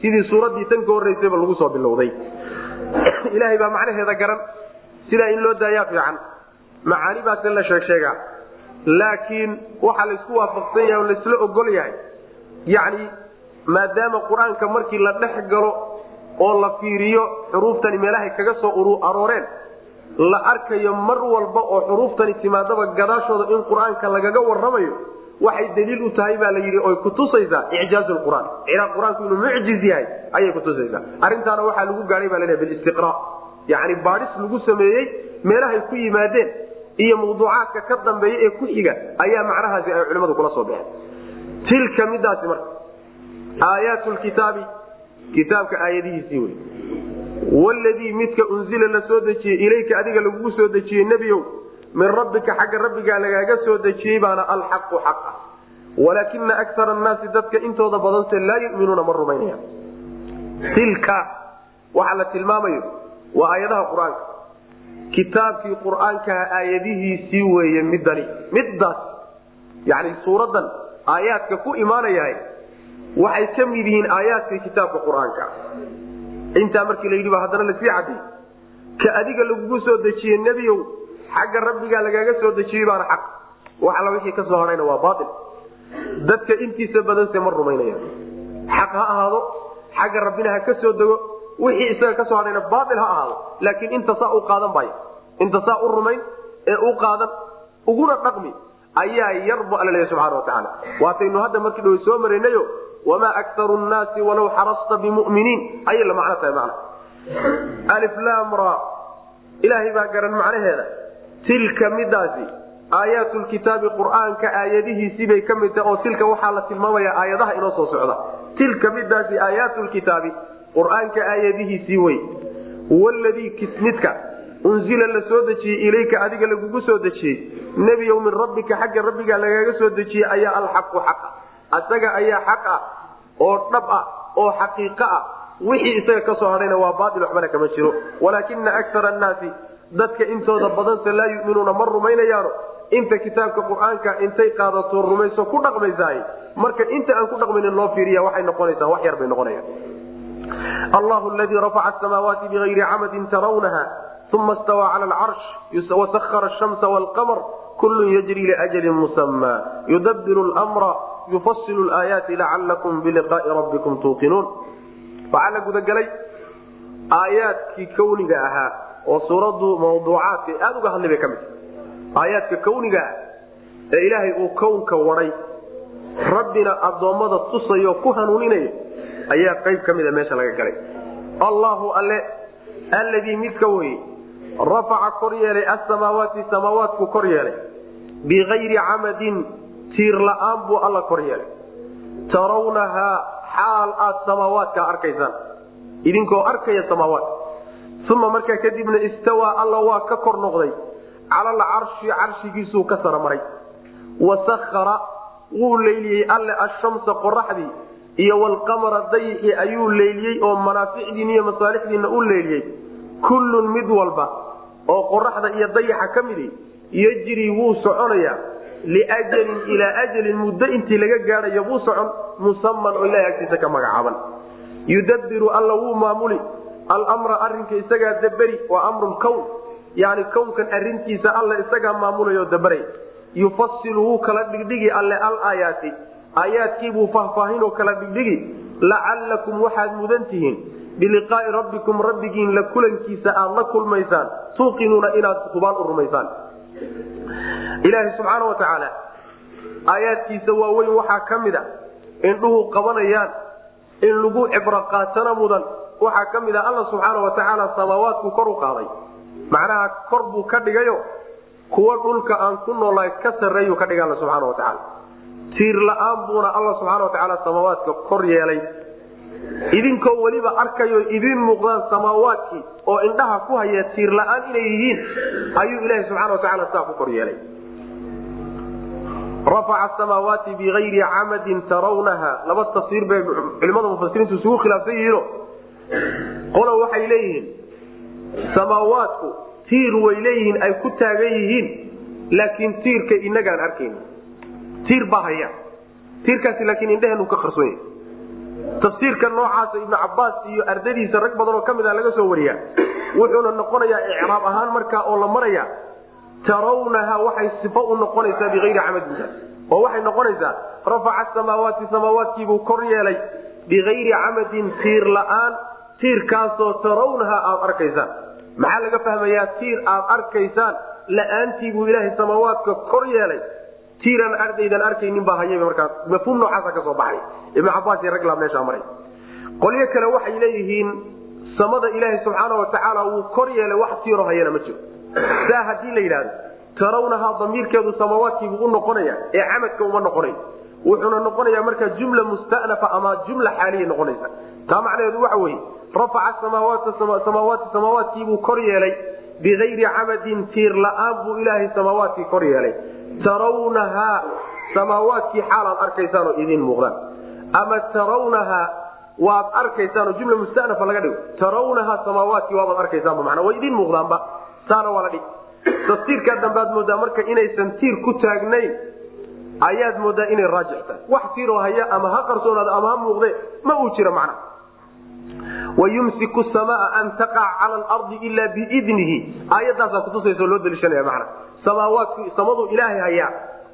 sidii suuraddii tan ka horreysayba lagu soo bilowday. [COUGHS] Ilaahay baa macnaheeda garan sidaa in loo daayaa fiican macaani baase la sheeg sheegaa. Laakiin waxaa laysku waafaqsan yahay oo laysla ogol yahay yacni maadaama qur'aanka markii la dhex galo oo la fiiriyo xuruuftani meelahay kaga soo arooreen la arkayo mar walba oo xuruuftani timaadaba gadaashooda in qur'aanka lagaga waramayo waxay daliil u tahay baa la yidhi oy kutusaysaa icjaaz qur'aan. Qur'aanku inuu mucjiz yahay ayay kutusaysaa arrintaana waxaa lagu gaadhay baa la bilistiqra yani baadhis lagu sameeyey meelahay ku yimaadeen iyo mawduucaadka ka dambeeya ee ku xiga ayaa macnahaasi ay culimmadu kula soo baxeen. Tilka midaasi marka aayaat kitaabi kitaabka aayadihiisii wey wladii midka unzila la soo dejiyey ilayka adiga lagugu soo dejiyey nebiyow min rabbika xagga rabbigaa lagaaga soo dejiyey baana alxaqu xaq ah walaakina akara annaasi dadka intooda badanse laa yuminuuna ma rumaynaya tilka waxaa la tilmaamayo waa aayadaha qur'aanka kitaabkii qur'aankaha aayadihiisii weeye midani middaas yani suuraddan aayaadka ku imaanayahay waxay ka mid yihiin aayaadkii kitaabka qur'aanka. Intaa markii la haddana la sii cadday ka adiga lagugu soo dejiyey nebiyow xagga rabbigaa lagaaga soo dejiyey baana xaq. Wax alla wixii ka soo hadhayna waa baail dadka intiisa badanse ma rumaynaya xaq ha ahaado xagga rabbina ha ka soo dego wixii isaga ka soo hadhayna baail ha ahaado. Laakiin inta saa u qaadan baayo inta saa u rumayn ee u qaadan uguna dhaqmi ayaa yarbu alla subxana wa waataynu hadda markii dhow soo maraynayo wamaa aktaru nnaasi walaw xarasta bimuminiin. Ayay la macno tahay macna. Aliflamra ilaahay baa garan macnaheeda. Tilka midaasi aayaat lkitaabi qur'aanka aayadihiisibay ka mid tahay oo tilka waxaa la tilmaamaya aayadaha inoo soo socda. Tilka midaasi aayaat lkitaabi qur'aanka aayadihiisii wey wladii kismidka unzila la soo dejiyey ilayka adiga lagugu soo dejiyey. Nebiyow min rabbika xagga rabbiga lagaaga soo dejiyey ayaa alxaqu xaqa. Asaga ayaa xaq ah oo dhab ah oo xaqiiqo ah. Wixii isaga ka soo hadhayna waa baail waxbana kama jiro. Walaakina akara annaasi dadka intooda badanse laa yuminuuna ma rumaynayaano. Inta kitaabka qur'aanka intay qaadato rumayso ku dhaqmaysaay. Marka inta aan ku dhaqmaynin loo fiiriya waxay noqonaysaa wax yar bay noqonayaan allahu ladii rafaca samaawaati bigayri camadin tarawnaha uma stawaa cala alcarsh wasahara shamsa wlqamr kullun yajri liajalin musamaa yudabiru lmra yufasilu laayaati lacalakum biliqaai rabbikum tuuqinuun waxaa la gudagelay aayaadkii kawniga ahaa oo suuraddu mawduucaadka aada uga hadlay bay ka mid aayaadka kawniga ah ee ilaahay uu kownka waday rabbina addoommada tusayo ku hanuuninayo ayaa qayb ka mida meesha laga galay. Allahu alle alladii midka weye rafaca kor yeelay asamaawaati samaawaatku kor yeelay bikayri camadin tiir la'aan buu alla kor yeelay. Tarawnahaa xaal aad samaawaadka arkaysaan idinkoo arkaya samaawaadka uma markaa kadibna istawaa alla waa ka kor noqday cala alcarshi carshigiisuu ka saramaray. Wasahara wuu leyliyey alle ashamsa qoraxdii iyo walqamara dayixii ayuu leyliyey oo manaaficdiin iyo masaalixdiina u leyliyey kullun mid walba oo qoraxda iyo dayaxa ka midi yejrii wuu soconayaa liajalin ilaa ajalin muddo intii laga gaadhayo buu socon musaman oo ilahay agtiisa ka magacaaban. Yudabiru alla wuu maamuli. Almra arinka isagaa daberi waa amru lkown yani kownkan arintiisa alla isagaa maamulayo dabaray yufasilu wuu kala dhigdhigi alle alaayaati aayaadkiibuu faahfaahinoo kala dhigdhigi. Lacalakum waxaad mudan tihiin. Biliqaai rabbikum rabbigiin la kulankiisa aad la kulmaysaan. Tuuqinuuna inaad hubaan u rumaysaan. Ilaaha subxaana wa tacaala aayaadkiisa waaweyn waxaa ka mid a indhuhu qabanayaan in lagu cibro qaatana mudan. Waxaa ka mid a alla subxaana wa tacaala samaawaadku kor u qaaday. Macnaha kor buu ka dhigayo kuwa dhulka aan ku noolahay ka sarreeyuu ka dhigay alla subxaana wa tacaala tiir la'aan buuna alla subxaana wa tacaala samaawaadka kor yeelay. Idinkoo weliba arkayo idiin muuqdaan samaawaadkii oo indhaha ku haya tiir la'aan inay yihiin ayuu ilaaha subxana wa tacaala saa ku kor yeelay. Rafaca samaawaati bigayri camadin tarawnaha. Laba tafsiir bay culimada mufasiriintu isugu khilaafsan yihiino qolo waxay leeyihiin samaawaadku tiir way leeyihiin ay ku taagan yihiin laakiin tiirka inagaan arkayn tiir baa haya tiirkaasi laakiin indheheenu ka qarsoon yahy tafsiirka noocaasa ibnu cabaas iyo ardadiisa rag badan oo ka mid a laga soo wariya wuxuuna noqonayaa icraab ahaan markaa oo la maraya tarawnaha waxay sifo u noqonaysaa biayri camadinta. Oo waxay noqonaysaa rafaca samaawaati samaawaadkiibuu kor yeelay. Bikayri camadin tiir la'aan tiirkaasoo tarawnaha aad arkaysaan. Maxaa laga fahmayaa tiir aad arkaysaan? La'aantiibuu ilaahay samaawaadka kor yeelay tiiraan ardaydan arkaynin baa hayaba markaa mafhuum noocaasa ka soo baxay. Ibnu cabaas iyo ragla meeshaa maray. Qolyo kale waxay leeyihiin samada ilaahay subxaana wa tacaala wuu kor yeelay wax tiiro hayana ma jiro. Saa haddii la yidhahdo tarawnahaa damiirkeedu samaawaadkiibuu u noqonaya ee camadka uma noqonayo wuxuuna noqonayaa markaa jumla mustanafa ama jumla xaaliya noqonaysa. Taa macnaheedu waxa weye rafaca samaawaati samaawaadkiibuu kor yeelay bikayri camadin tiir la'aan buu ilaahay samaawaadkii kor yeelay tarawnahaa samaawaadkii xaalaad arkaysaan oo idiin muuqdaan. Ama tarawnahaa waad arkaysaanoo jumla mustanafa laga dhigo. Tarawnahaa samaawaadkii waabaad arkaysaanba manaa way idiin muuqdaanba. Saana waa la dhig. Tafsiirkaa dambead moodaa marka inaysan tiir ku taagnayn ayaad moodaa inay raajix tahay. Wax tiiroo haya ama ha qarsoonaado ama ha muuqde ma uu jiro macna wayumsiku samaa an taqac cala alardi ila biidnihi aayadaasaa kutusaysa loo daliishanaya macna samaawaadku samaduu ilaahay hayaa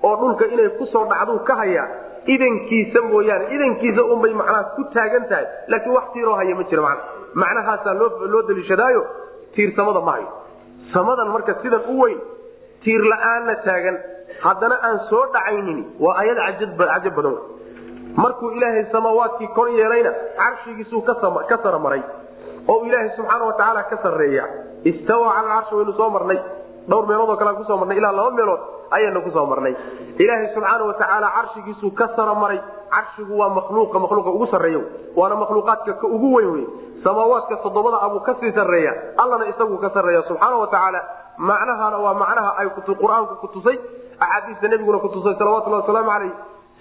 oo dhulka inay ku soo dhacduu ka hayaa idankiisa mooyaane idankiisa unbay macnaha ku taagan tahay laakiin wax tiiroo haya ma jiro macna macnahaasaa loo daliishadaayo tiir samada ma hayo samadan marka sidan u weyn tiir la'aanna taagan haddana aan soo dhacaynin waa ayad cajab badan markuu ilaahay samaawaadkii kor yeelayna carshigiisuu ka saramaray oo ilaahay subxaana watacaala ka sarreeya. Istawa cala alcarshi waynu soo marnay. Dhowr meelood oo kale aan ku soo marnay. Ilaa laba meelood ayaynu ku soo marnay. Ilaahay subxaana watacaala carshigiisuu ka sara maray. Carshigu waa makhluuqa makhluuqa ugu sarreeya waana makhluuqaadka ka ugu weyn wey samaawaadka toddobada abuu ka sii sarreeya. Allana isaguu ka sarreeya subxaana watacaala macnahana waa macnaha ay qur'aanku kutusay axaadiista nebiguna kutusay salawatullahi wasalaamu calayh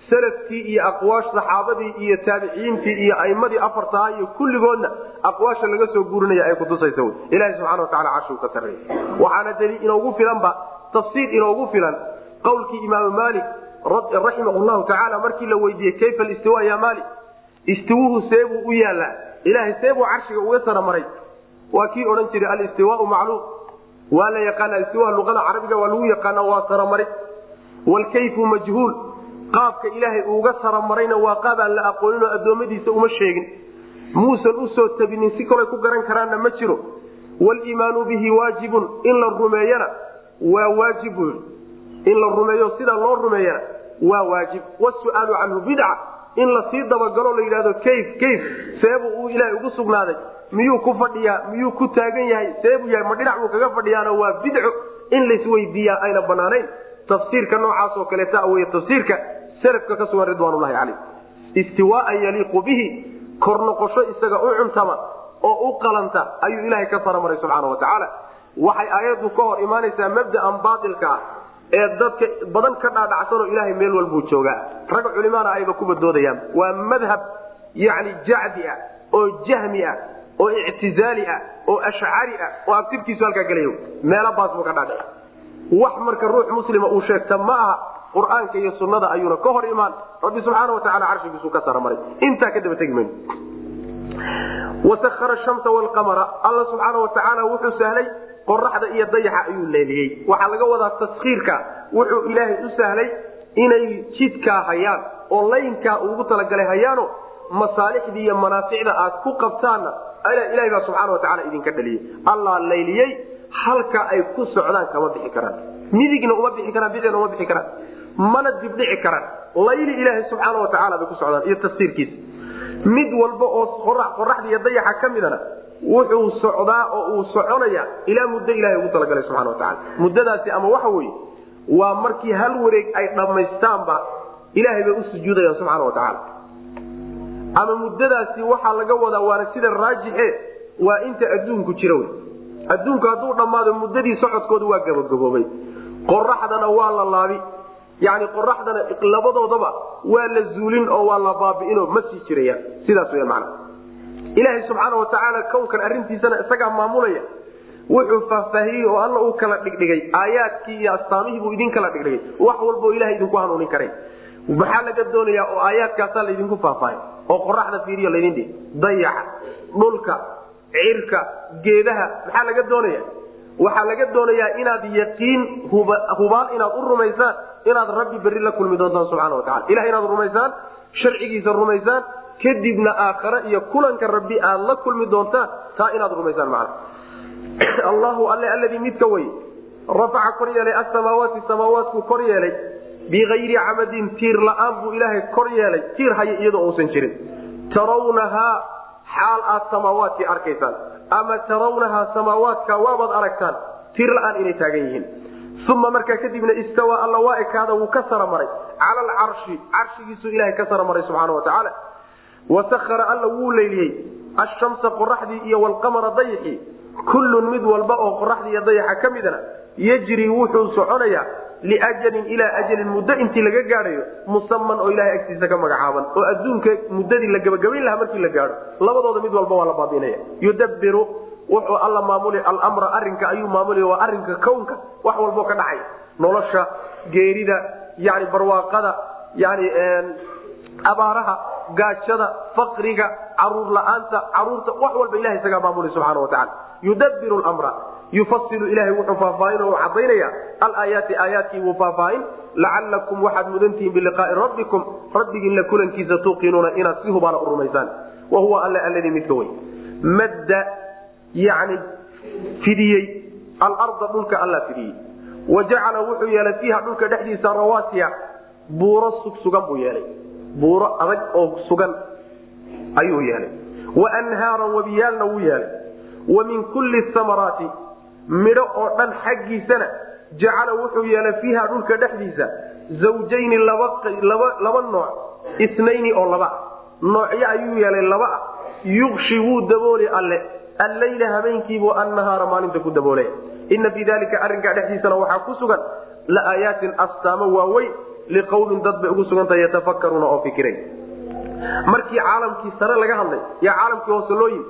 salafkii iyo aqwaash saxaabadii iyo taabiciyiintii iyo aimadii afartaha iyo kulligoodna aqwaasha laga soo guurinaya ay kutusaysa wy ilahi subxana watacala carshigu ka sarreeya. Waxaana daliil inoogu filanba tafsiir inoogu filan qowlkii imaamu maalik raximah llahu tacaala markii la weydiiyey kayfa listiwa ya maalik? Istiwuhu seebuu u yaallaa. Ilahay seebuu carshiga uga saramaray waa kii odhan jiray alistiwaau macluum. Waa la yaqaana istiwa luqada carabiga waa lagu yaqaana waa saramari wlkayfu majhuul qaabka ilaahay uuga saramarayna waa qaab aan la aqooninoo addoommadiisa uma sheegin. Muusan u soo tabinin si kalay ku garan karaanna ma jiro. Waliimaanu bihi waajibun in la rumeeyana waa waajib buu yii in la rumeeyo sida loo rumeeyana waa waajib. Wasu'aalu canhu bidca in la sii dabagalo la yidhahdo kayf kayf seebuu uu ilaahay ugu sugnaaday. Miyuu ku fadhiyaa miyuu ku taagan yahay seebuu yahay ma dhinac buu kaga fadhiyaana waa bidco in laisweydiiyaa ayna banaanayn tafsiirka noocaas oo kaleeta wey tafsiirka salafka ka sugan ridwaanulahi caleyh istiwaaan yaliiqu bihi kor noqosho isaga u cuntama oo u qalanta ayuu ilahay ka saramaray subxaana wa tacaala. Waxay aayaddu ka hor imaanaysaa mabda'an baatilka ah ee dadka badan ka dhaadhacsanoo ilaahay meel walbuu joogaa rag culimaana ayba ku badoodayaan waa madhab yani jacdi ah oo jahmi ah oo ictizaali ah oo ashcari ah oo abtirkiisu halkaa gelay meelo baas buu ka dhaadhic wax marka ruux muslima uu sheegta ma aha qur'aanka iyo sunnada ayuuna ka hor imaan. Rabbi subxaana watacaala carshigiisuu ka saramaray. Intaa ka daba tegi mayno wasahara shamsa wlqamara alla subxaana watacaala wuxuu sahlay qoraxda iyo dayaxa ayuu leeliyey waxaa laga wadaa taskiirka wuxuu ilaahay u sahlay inay jidkaa hayaan oo laynkaa ugu talagalay hayaano masaalixdii iyo manaaficda aad ku qabtaanna ilahay baa subxaana watacaala idinka dhaliyey allaa layliyey halka ay ku socdaan kama bixi karaan. Midigna uma bixi karaan bidina uma bixi karaan mana dibdhici karaan. Layli ilaahay subxaana watacaala bay ku socdaan iyo tafsiirkiisa mid walba oo qoraxda iyo dayaxa ka midana wuxuu socdaa oo uu soconaya ilaa muddo ilahay ugu talagalay subxana watacaala muddadaasi ama waxa weeye waa markii hal wareeg ay dhammaystaanba ilaahay bay u sujuudayaan subxaana watacaala ama muddadaasi waxaa laga wadaa waana sida raajixe waa inta adduunku jira wey. Adduunku hadduu dhammaado muddadii socodkooda waa gabagaboobay qoraxdana waa la laabi yani qoraxdana labadoodaba waa la zuulin oo waa la baabi'inoo ma sii jirayaan sidaas weyan macna. Ilaahay subxaana watacaala kownkan arrintiisana isagaa maamulaya. Wuxuu faahfaahiyey oo alla uu kala dhigdhigay. Aayaadkii iyo astaamihii buu idin kala dhigdhigay. Wax walboo ilahay idinku hanuunin karay. Maxaa laga doonayaa oo aayaadkaasaa laydinku faahfaahay? Oo qoraxda fiiriyo laydin dhihi. Dayaxa dhulka cirka geedaha maxaa laga doonaya waxaa laga doonayaa inaad yaqiin hubaal inaad u rumaysaan inaad rabbi berri la kulmi doontaan subxana watacala ilaha inaad rumaysaan sharcigiisa rumaysaan kadibna aakhare iyo kulanka rabbi aad la kulmi doontaan taa inaad rumaysaan macna. [CLEARS THROAT] Allahu alle alladii midka wey rafaca kor yeelay asamaawaati samaawaatku kor yeelay bikayri camadin tiir la'aan buu ilaahay kor yeelay tiir haya iyadoo uusan jirin. Tarawnahaa xaal aad samaawaadkii arkaysaan ama tarawnahaa samaawaadka waabaad aragtaan tiir la'aan inay taagan yihiin. Uma markaa kadibna istawa alla waa ekaada wuu ka saramaray cala alcarshi carshigiisuu ilahay ka saramaray subxaana watacaala wasahara alla wuu leyliyey ashamsa qoraxdii iyo walqamara dayixii kullun mid walba oo qoraxdii iyo dayaxa ka midana yajri wuxuu soconayaa liajalin ilaa ajalin muddo intii laga gaadhayo musaman oo ilahay agtiisa ka magacaaban oo adduunka muddadii la gabagabayn lahaa markii la gaadho labadooda mid walba waa la baabiinaya yudabiru wuxuu alla maamulay almra arinka ayuu maamulaya waa arinka kownka wax walboo ka dhacay nolosha geerida yani barwaaqada yani abaaraha gaajada faqriga carruur la'aanta carruurta wax walba ilaha isagaa maamulay subxana wataala yudabiru lmra yufasilu ilahay wuxuu faahfaahin oo cadaynaya alaayaati aayaadkii wuu faahfaahin. Lacalakum waxaad mudantihiin biliqaai rabbikum. Rabbigiinla kulankiisa tuuqinuuna inaad si hubaana u rumaysaan. Wa huwa alle alladii midka wey madda yani fidiyey. Alarda dhulka alla fidiyey. Wa jacala wuxuu yeelay fiiha dhulka dhexdiisa rawaasiya. Buuro sugsugan buu yeelay. Buuro adag oo sugan ayuu yeelay. Wa anhaaran wabiyaalna wuu yeelay. Wa min kulli samaraati midho oo dhan xaggiisana jacala wuxuu yeelay fiiha dhulka dhexdiisa zawjayni laba nooc isnayni oo laba. Ah noocyo ayuu yeelay laba ah yuqshi wuu dabooli alle. Alleyla habeenkiibuu annahaara maalinta ku daboolay ina fii dalika arrinkaa dhexdiisana waxaa ku sugan laaayaatin astaamo waaweyn liqawmin dad bay ugu sugantahay yatafakaruuna oo fikiray. Markii caalamkii sare laga hadlay yaa caalamkii hoose loo yimi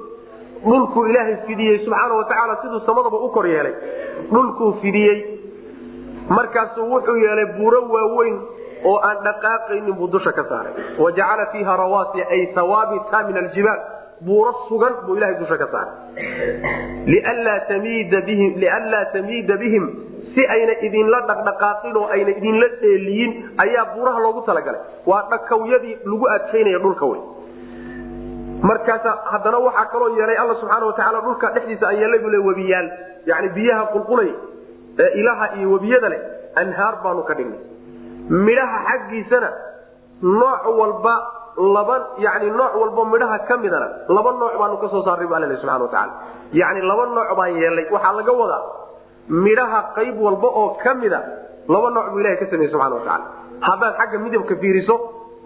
dhulkuu ilaahay fidiyey subxaana watacaala siduu samadaba u kor yeelay. Dhulkuu fidiyey. Markaasuu wuxuu yeelay buuro waaweyn oo aan dhaqaaqaynin buu dusha ka saaray. Wajacala fiiha rawaasiya ay hawaabita min aljibaal. Buuro sugan buu ilahay dusha ka saaray. Lianlaa tamiida bihim si ayna idinla dhaqdhaqaaqin oo ayna idinla dheeliyin ayaa buuraha loogu talagalay. Waa dhakawyadii lagu adkaynaya dhulka wey markaasa haddana waxaa kaloo yeelay alla subxaana watacaala dhulka dhexdiisa aan yeelay buu le webiyaal yani biyaha qulqulay ee ilaha iyo webiyada leh anhaar baanu ka dhignay. Midhaha xaggiisana nooc walba laba yani nooc walba midhaha ka midana laba nooc baanu ka soo saarray bu alla le subxana watacaala yani laba nooc baan yeelay. Waxaa laga wadaa midhaha qayb walba oo ka mida laba nooc buu ilahay ka sameyey subxana watacaala haddaad xagga midabka fiiriso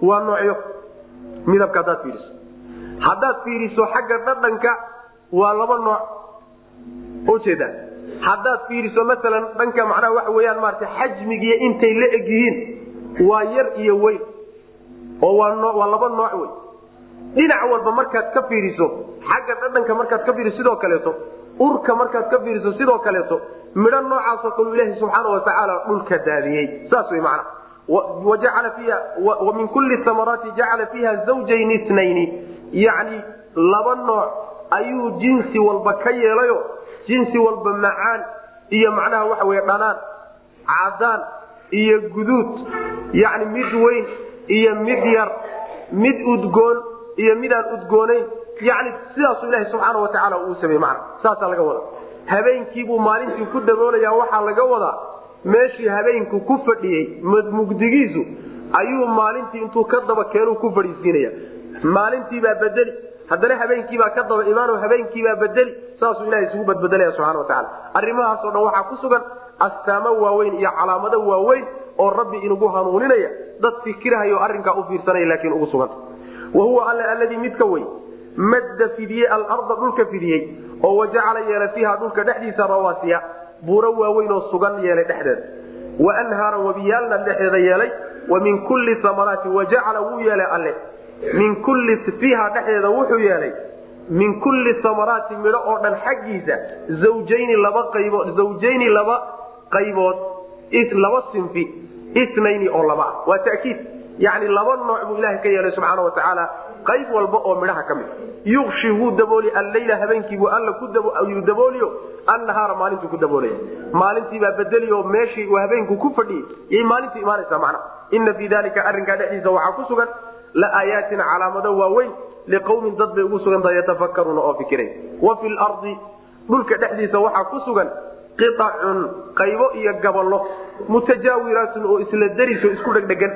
waa noocyo midabka haddaad fiiriso haddaad fiiriso xagga dhadhanka waa laba nooc ujeeda haddaad fiiriso maalan dhanka macnaha waxa weyaan maarata xajmigiiyo intay la eg yihiin waa yar iyo weyn oo waa laba nooc wey dhinac walba markaad ka fiiriso xagga dhadhanka markaad ka fiiriso sidoo kaleeto urka markaad ka fiiriso sidoo kaleeto midho noocaasoo kalu ilaahi subxaana watacaala dhulka daadiyey. Saas wey wa min kulli samaraati jacala fiiha zawjayni isnayni. Yacni laba nooc ayuu jinsi walba ka yeelayo jinsi walba macaan iyo macnaha waxa weye dhanaan cadaan iyo guduud. Yacni mid weyn iyo mid yar mid udgoon iyo midaan udgoonayn. Yani sidaasuu ilaha subxaana watacaala uu sameye mana saasaa laga wadaa. Habeenkiibuu maalintii ku daboolaya waxaa laga wadaa meeshii habeenku ku fadhiyey mugdigiisu ayuu maalintii intuu ka daba keenu ku fadhiisiinaya. Maalintiibaa bedeli. Haddana habeenkiibaa ka daba imaano habeenkiibaa bedeli saasuu ilaha isugu badbedelaya subxana watacaala arrimahaasoo dhan waxaa ku sugan astaamo waaweyn iyo calaamado waaweyn oo rabbi inugu hanuuninaya. Dad fikirhayo arrinkaa u fiirsanaya laakiin ugu sugan. Wa alle alladii midka wey. Madda fidiyey alarda dhulka fidiyey oo wajacala yeelay fiiha dhulka dhexdiisa rawaasiya buuro waaweyn oo sugan yeelay dhexdeeda wa anhaaran wabiyaalna dhexdeeda yeelay wa min kulli samaraati wajacala wuu yeelay alle. Min kulli fiiha dhexdeeda wuxuu yeelay min kulli samaraati midho oo dhan xaggiisa zawjayni laba qaybood zawjayni laba qaybood laba sinfi isnayni oo laba. Waa takiid. Yani laba nooc buu ilaha ka yeelay subxaana watacaala qayb walba oo midhaha ka mid. Yuqshi wuu dabooli alleyla habeenkiibuu alla kuyuu dabooliyo annahaara maalintuu ku daboolaya maalintiibaa bedeliyo meeshii uu habeenku ku fadhiyey yay maalintu imaanaysaa macna. Ina fii dalika arrinkaa dhexdiisa waxaa ku sugan laaayaatin calaamado waaweyn liqawmin dad bay ugu sugan tahay yatafakaruuna oo fikiray. Wa fi lardi dhulka dhexdiisa waxaa ku sugan qiacun qaybo iyo gaballo mutajaawiraatun oo isla dariso isku dhegdhegan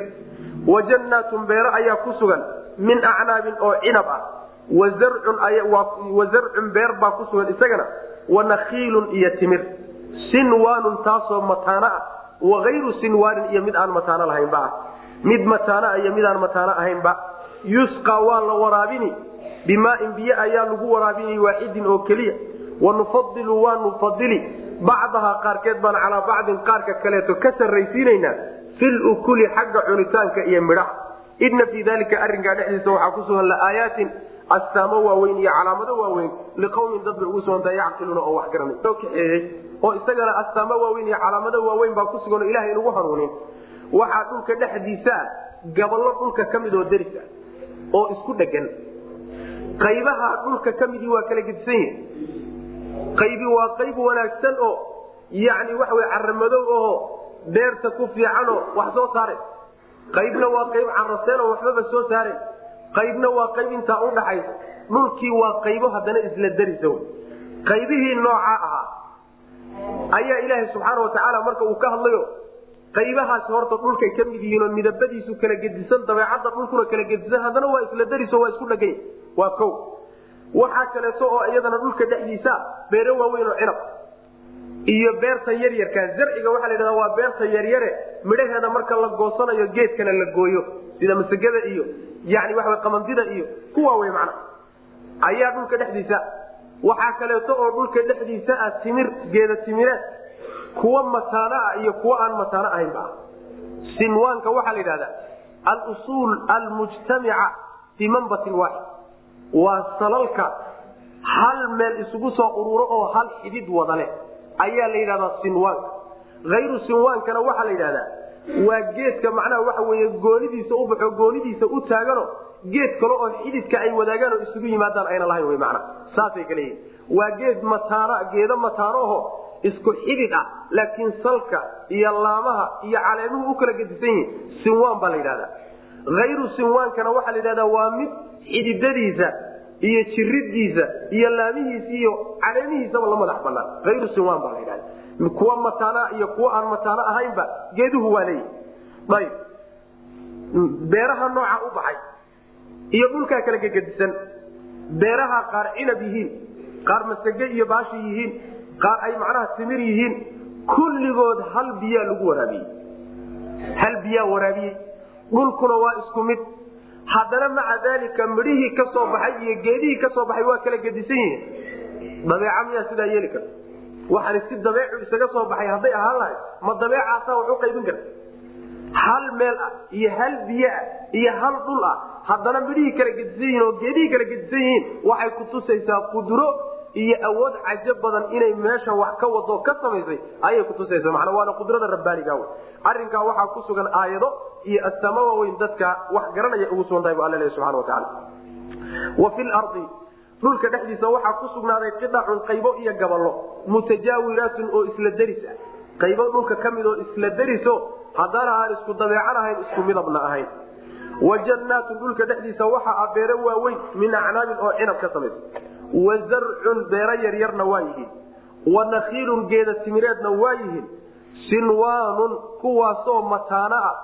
wa jannaatun beero ayaa ku sugan min acnaabin oo cinab ah. Wa zarcun beer baa ku sugan isagana wa nakhiilun iyo timir. Sinwaanun taasoo mataano ah waayru sinwaanin iyo mid aan mataano lahaynba ah. Mid mataanoa iyo midaan mataano ahaynba. Yusqa waa la waraabini. Bimaain biyo ayaa lagu waraabinay waaxidin oo keliya. Wanufadilu waanu fadili bacdahaa qaarkeed baan calaa bacdin qaarka kaleeto ka sarraysiinaynaa filukuli xagga cunitaanka iyo midhaha. Ina fii dalika arrinkaa dhexdiisa waxaa ku sugan laaayaatin astaamo waaweyn iyo calaamado waaweyn liqawmin dad bay ugu sugantaha yacqiluuna oo wax garanay soo kaxeeyey oo isagana astaamo waaweyn iyo calaamado waaweyn baa ku sugan oo ilahay inugu hanuunin. Waxaa dhulka dhexdiisa ah gaballo dhulka ka mid oo deris ah oo isku dhegan qaybaha dhulka ka midii waa kala gedisan yihi qaybi waa qayb wanaagsan oo yani waxa wey caramadow oo beerta ku fiicanoo wax soo saare. Qaybna waa qayb caraseen oo waxbaba soo saaren qaybna waa qayb intaa udhaxaysa dhulkii waa qaybo haddana isla darisa qaybihii noocaa ahaa ayaa ilaahay subxaana watacaala marka uu ka hadlayo qaybahaasi horta dhulkay ka mid yihiinoo midabadiisu kala gedisan dabeecadda dhulkuna kala gedisan haddana waa isla dariso waa isku dhaganya waa o waxaa kaleeto oo iyadana dhulka dhexdiisa beero waaweyn oo cinab iyo beerta yaryarka. Zarciga waxaa la yidhahda waa beerta yaryare. Midhaheeda marka la goosanayo geedkana la gooyo. Sida masagada iyo yani waxa qamandida iyo kuwa wey macna. Ayaa dhulka dhexdiisa. Waxaa kaleeto oo dhulka dhexdiisa ah timir geeda timireed kuwa mataano ah iyo kuwa aan mataano ahaynba ah sinwaanka waxaa la yidhahdaa alusuul almujtamica fii manbatin waaxid waa salalka hal meel isugu soo ururo oo hal xidid wada leh ayaa la yidhahdaa sinwaanka hayru sinwaankana waxaa la yidhahdaa waa geedka macnaha waxa weeye goonidiisa u baxo goonidiisa u taagano geed kale oo xididka ay wadaagaan oo isugu yimaadaan ayna lahayn wy macna. Saasay kale yihiin waa geed mataano geedo mataanoho isku xidid ah laakiin salka iyo laamaha iyo caleemuhu u kala gedisan yihiin sinwaan baa la yidhahdaa. Hayru sinwaankana waxaa la yidhahdaa waa mid xididadiisa iyo jiridiisa iyo laamihiisa iyo caleemihiisaba la madax banaan hayru sinwaan baa la yidhahda kuwa mataana iyo kuwa aan mataano ahaynba geeduhu waa leeyihi ayb beeraha nooca u baxay iyo dhulkaa kala gegedisan beeraha qaar cinab yihiin qaar masage iyo baashi yihiin qaar ay macnaha timir yihiin kulligood hal biyaa lagu waraabiyey. Hal biyaa waraabiyey. Dhulkuna waa isku mid haddana maca daalika midhihii ka soo baxay iyo geedihii ka soo baxay waa kala gedisan yihiin. Dabeeca miyaa sidaa yeeli karta? Waxaani si dabeecu isaga soo baxay hadday ahaan lahay ma dabeecaasaa wax u qaybin karta? Hal meel ah iyo hal biyo ah iyo hal dhul ah haddana midhihii kala gedisan yihiin oo geedihii kala gedisan yihiin waxay kutusaysaa qudro iyo awood cajo badan inay meesha wax ka wado ka samaysay ayay kutusaysa mana waana qudrada rabbaaniga w arrinkaa waxaa ku sugan aayado iyo astaamo waaweyn dadka wax garanaya ugu sugan tahay bu alla leeya subxana watacaala wa fi lardi dhulka dhexdiisa waxaa ku sugnaaday qidacun qaybo iyo gaballo. Mutajaawiraatun oo isla deris ah. Qaybo dhulka ka mid oo isla deriso haddana aan isku dabeecan ahayn isku midabna ahayn. Wa jannaatun dhulka dhexdiisa waxaa beero waaweyn min acnaabin oo cinab ka samaysa wa zarcun beero yaryarna waa yihiin wa nakhiilun geeda timireedna waa yihiin sinwaanun kuwaasoo mataano ah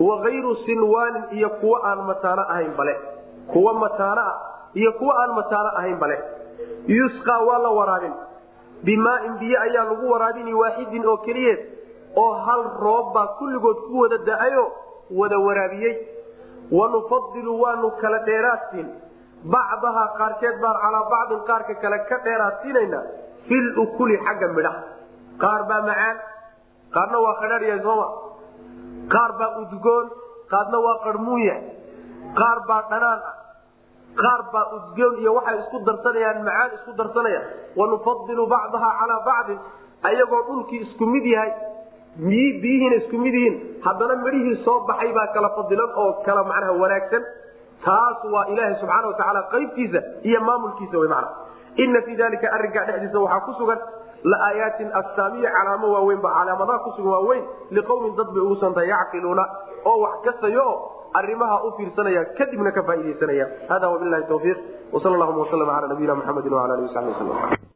wa kayru sinwaanin iyo kuwa aan mataano ahayn bale kuwa mataano ah iyo kuwa aan mataano ahayn bale. Yusqaa waa la waraabin bimaain biyo ayaa lagu waraabini waaxidin oo keliyeed oo hal roob baa kulligood ku wada da'ayo wada waraabiyey. Wanufadilu waanu kala dheeraadsiin bacdahaa qaarkeed baan calaa bacdin qaarka kale ka dheeraadsiinayna fil ukuli xagga midhaha. Qaar baa macaan qaarna waa qadhaaryahay sooma qaar baa udgoon qaarna waa qarmuunya qaar baa dhanaan ah. Qaar baa udgoon iyo waxay isku darsanayaan macaan isku darsanayaan. Wanufadilu bacdahaa calaa bacdin ayagoo dhulkii isku mid yahay biyihiina isku mid yihiin haddana midhihii soo baxay baa kala fadilan oo kala macnaha wanaagsan taas waa ilaaha subxaana watacaala qaybtiisa iyo maamulkiisa wy mana ina fii dalika arrinkaa dhexdiisa waxaa ku sugan laaayaatin astaamiya calaamo waaweyn ba calaamadaha kusugan waaweyn liqawmin dad bay ugu santahay yacqiluuna oo wax kasayo arimaha u fiirsanaya kadibna ka faa'idaysanaya hada wabilahi tawfiiq. Wsal llahuma waslm ala nabiyina mxamedi wala alihi waslm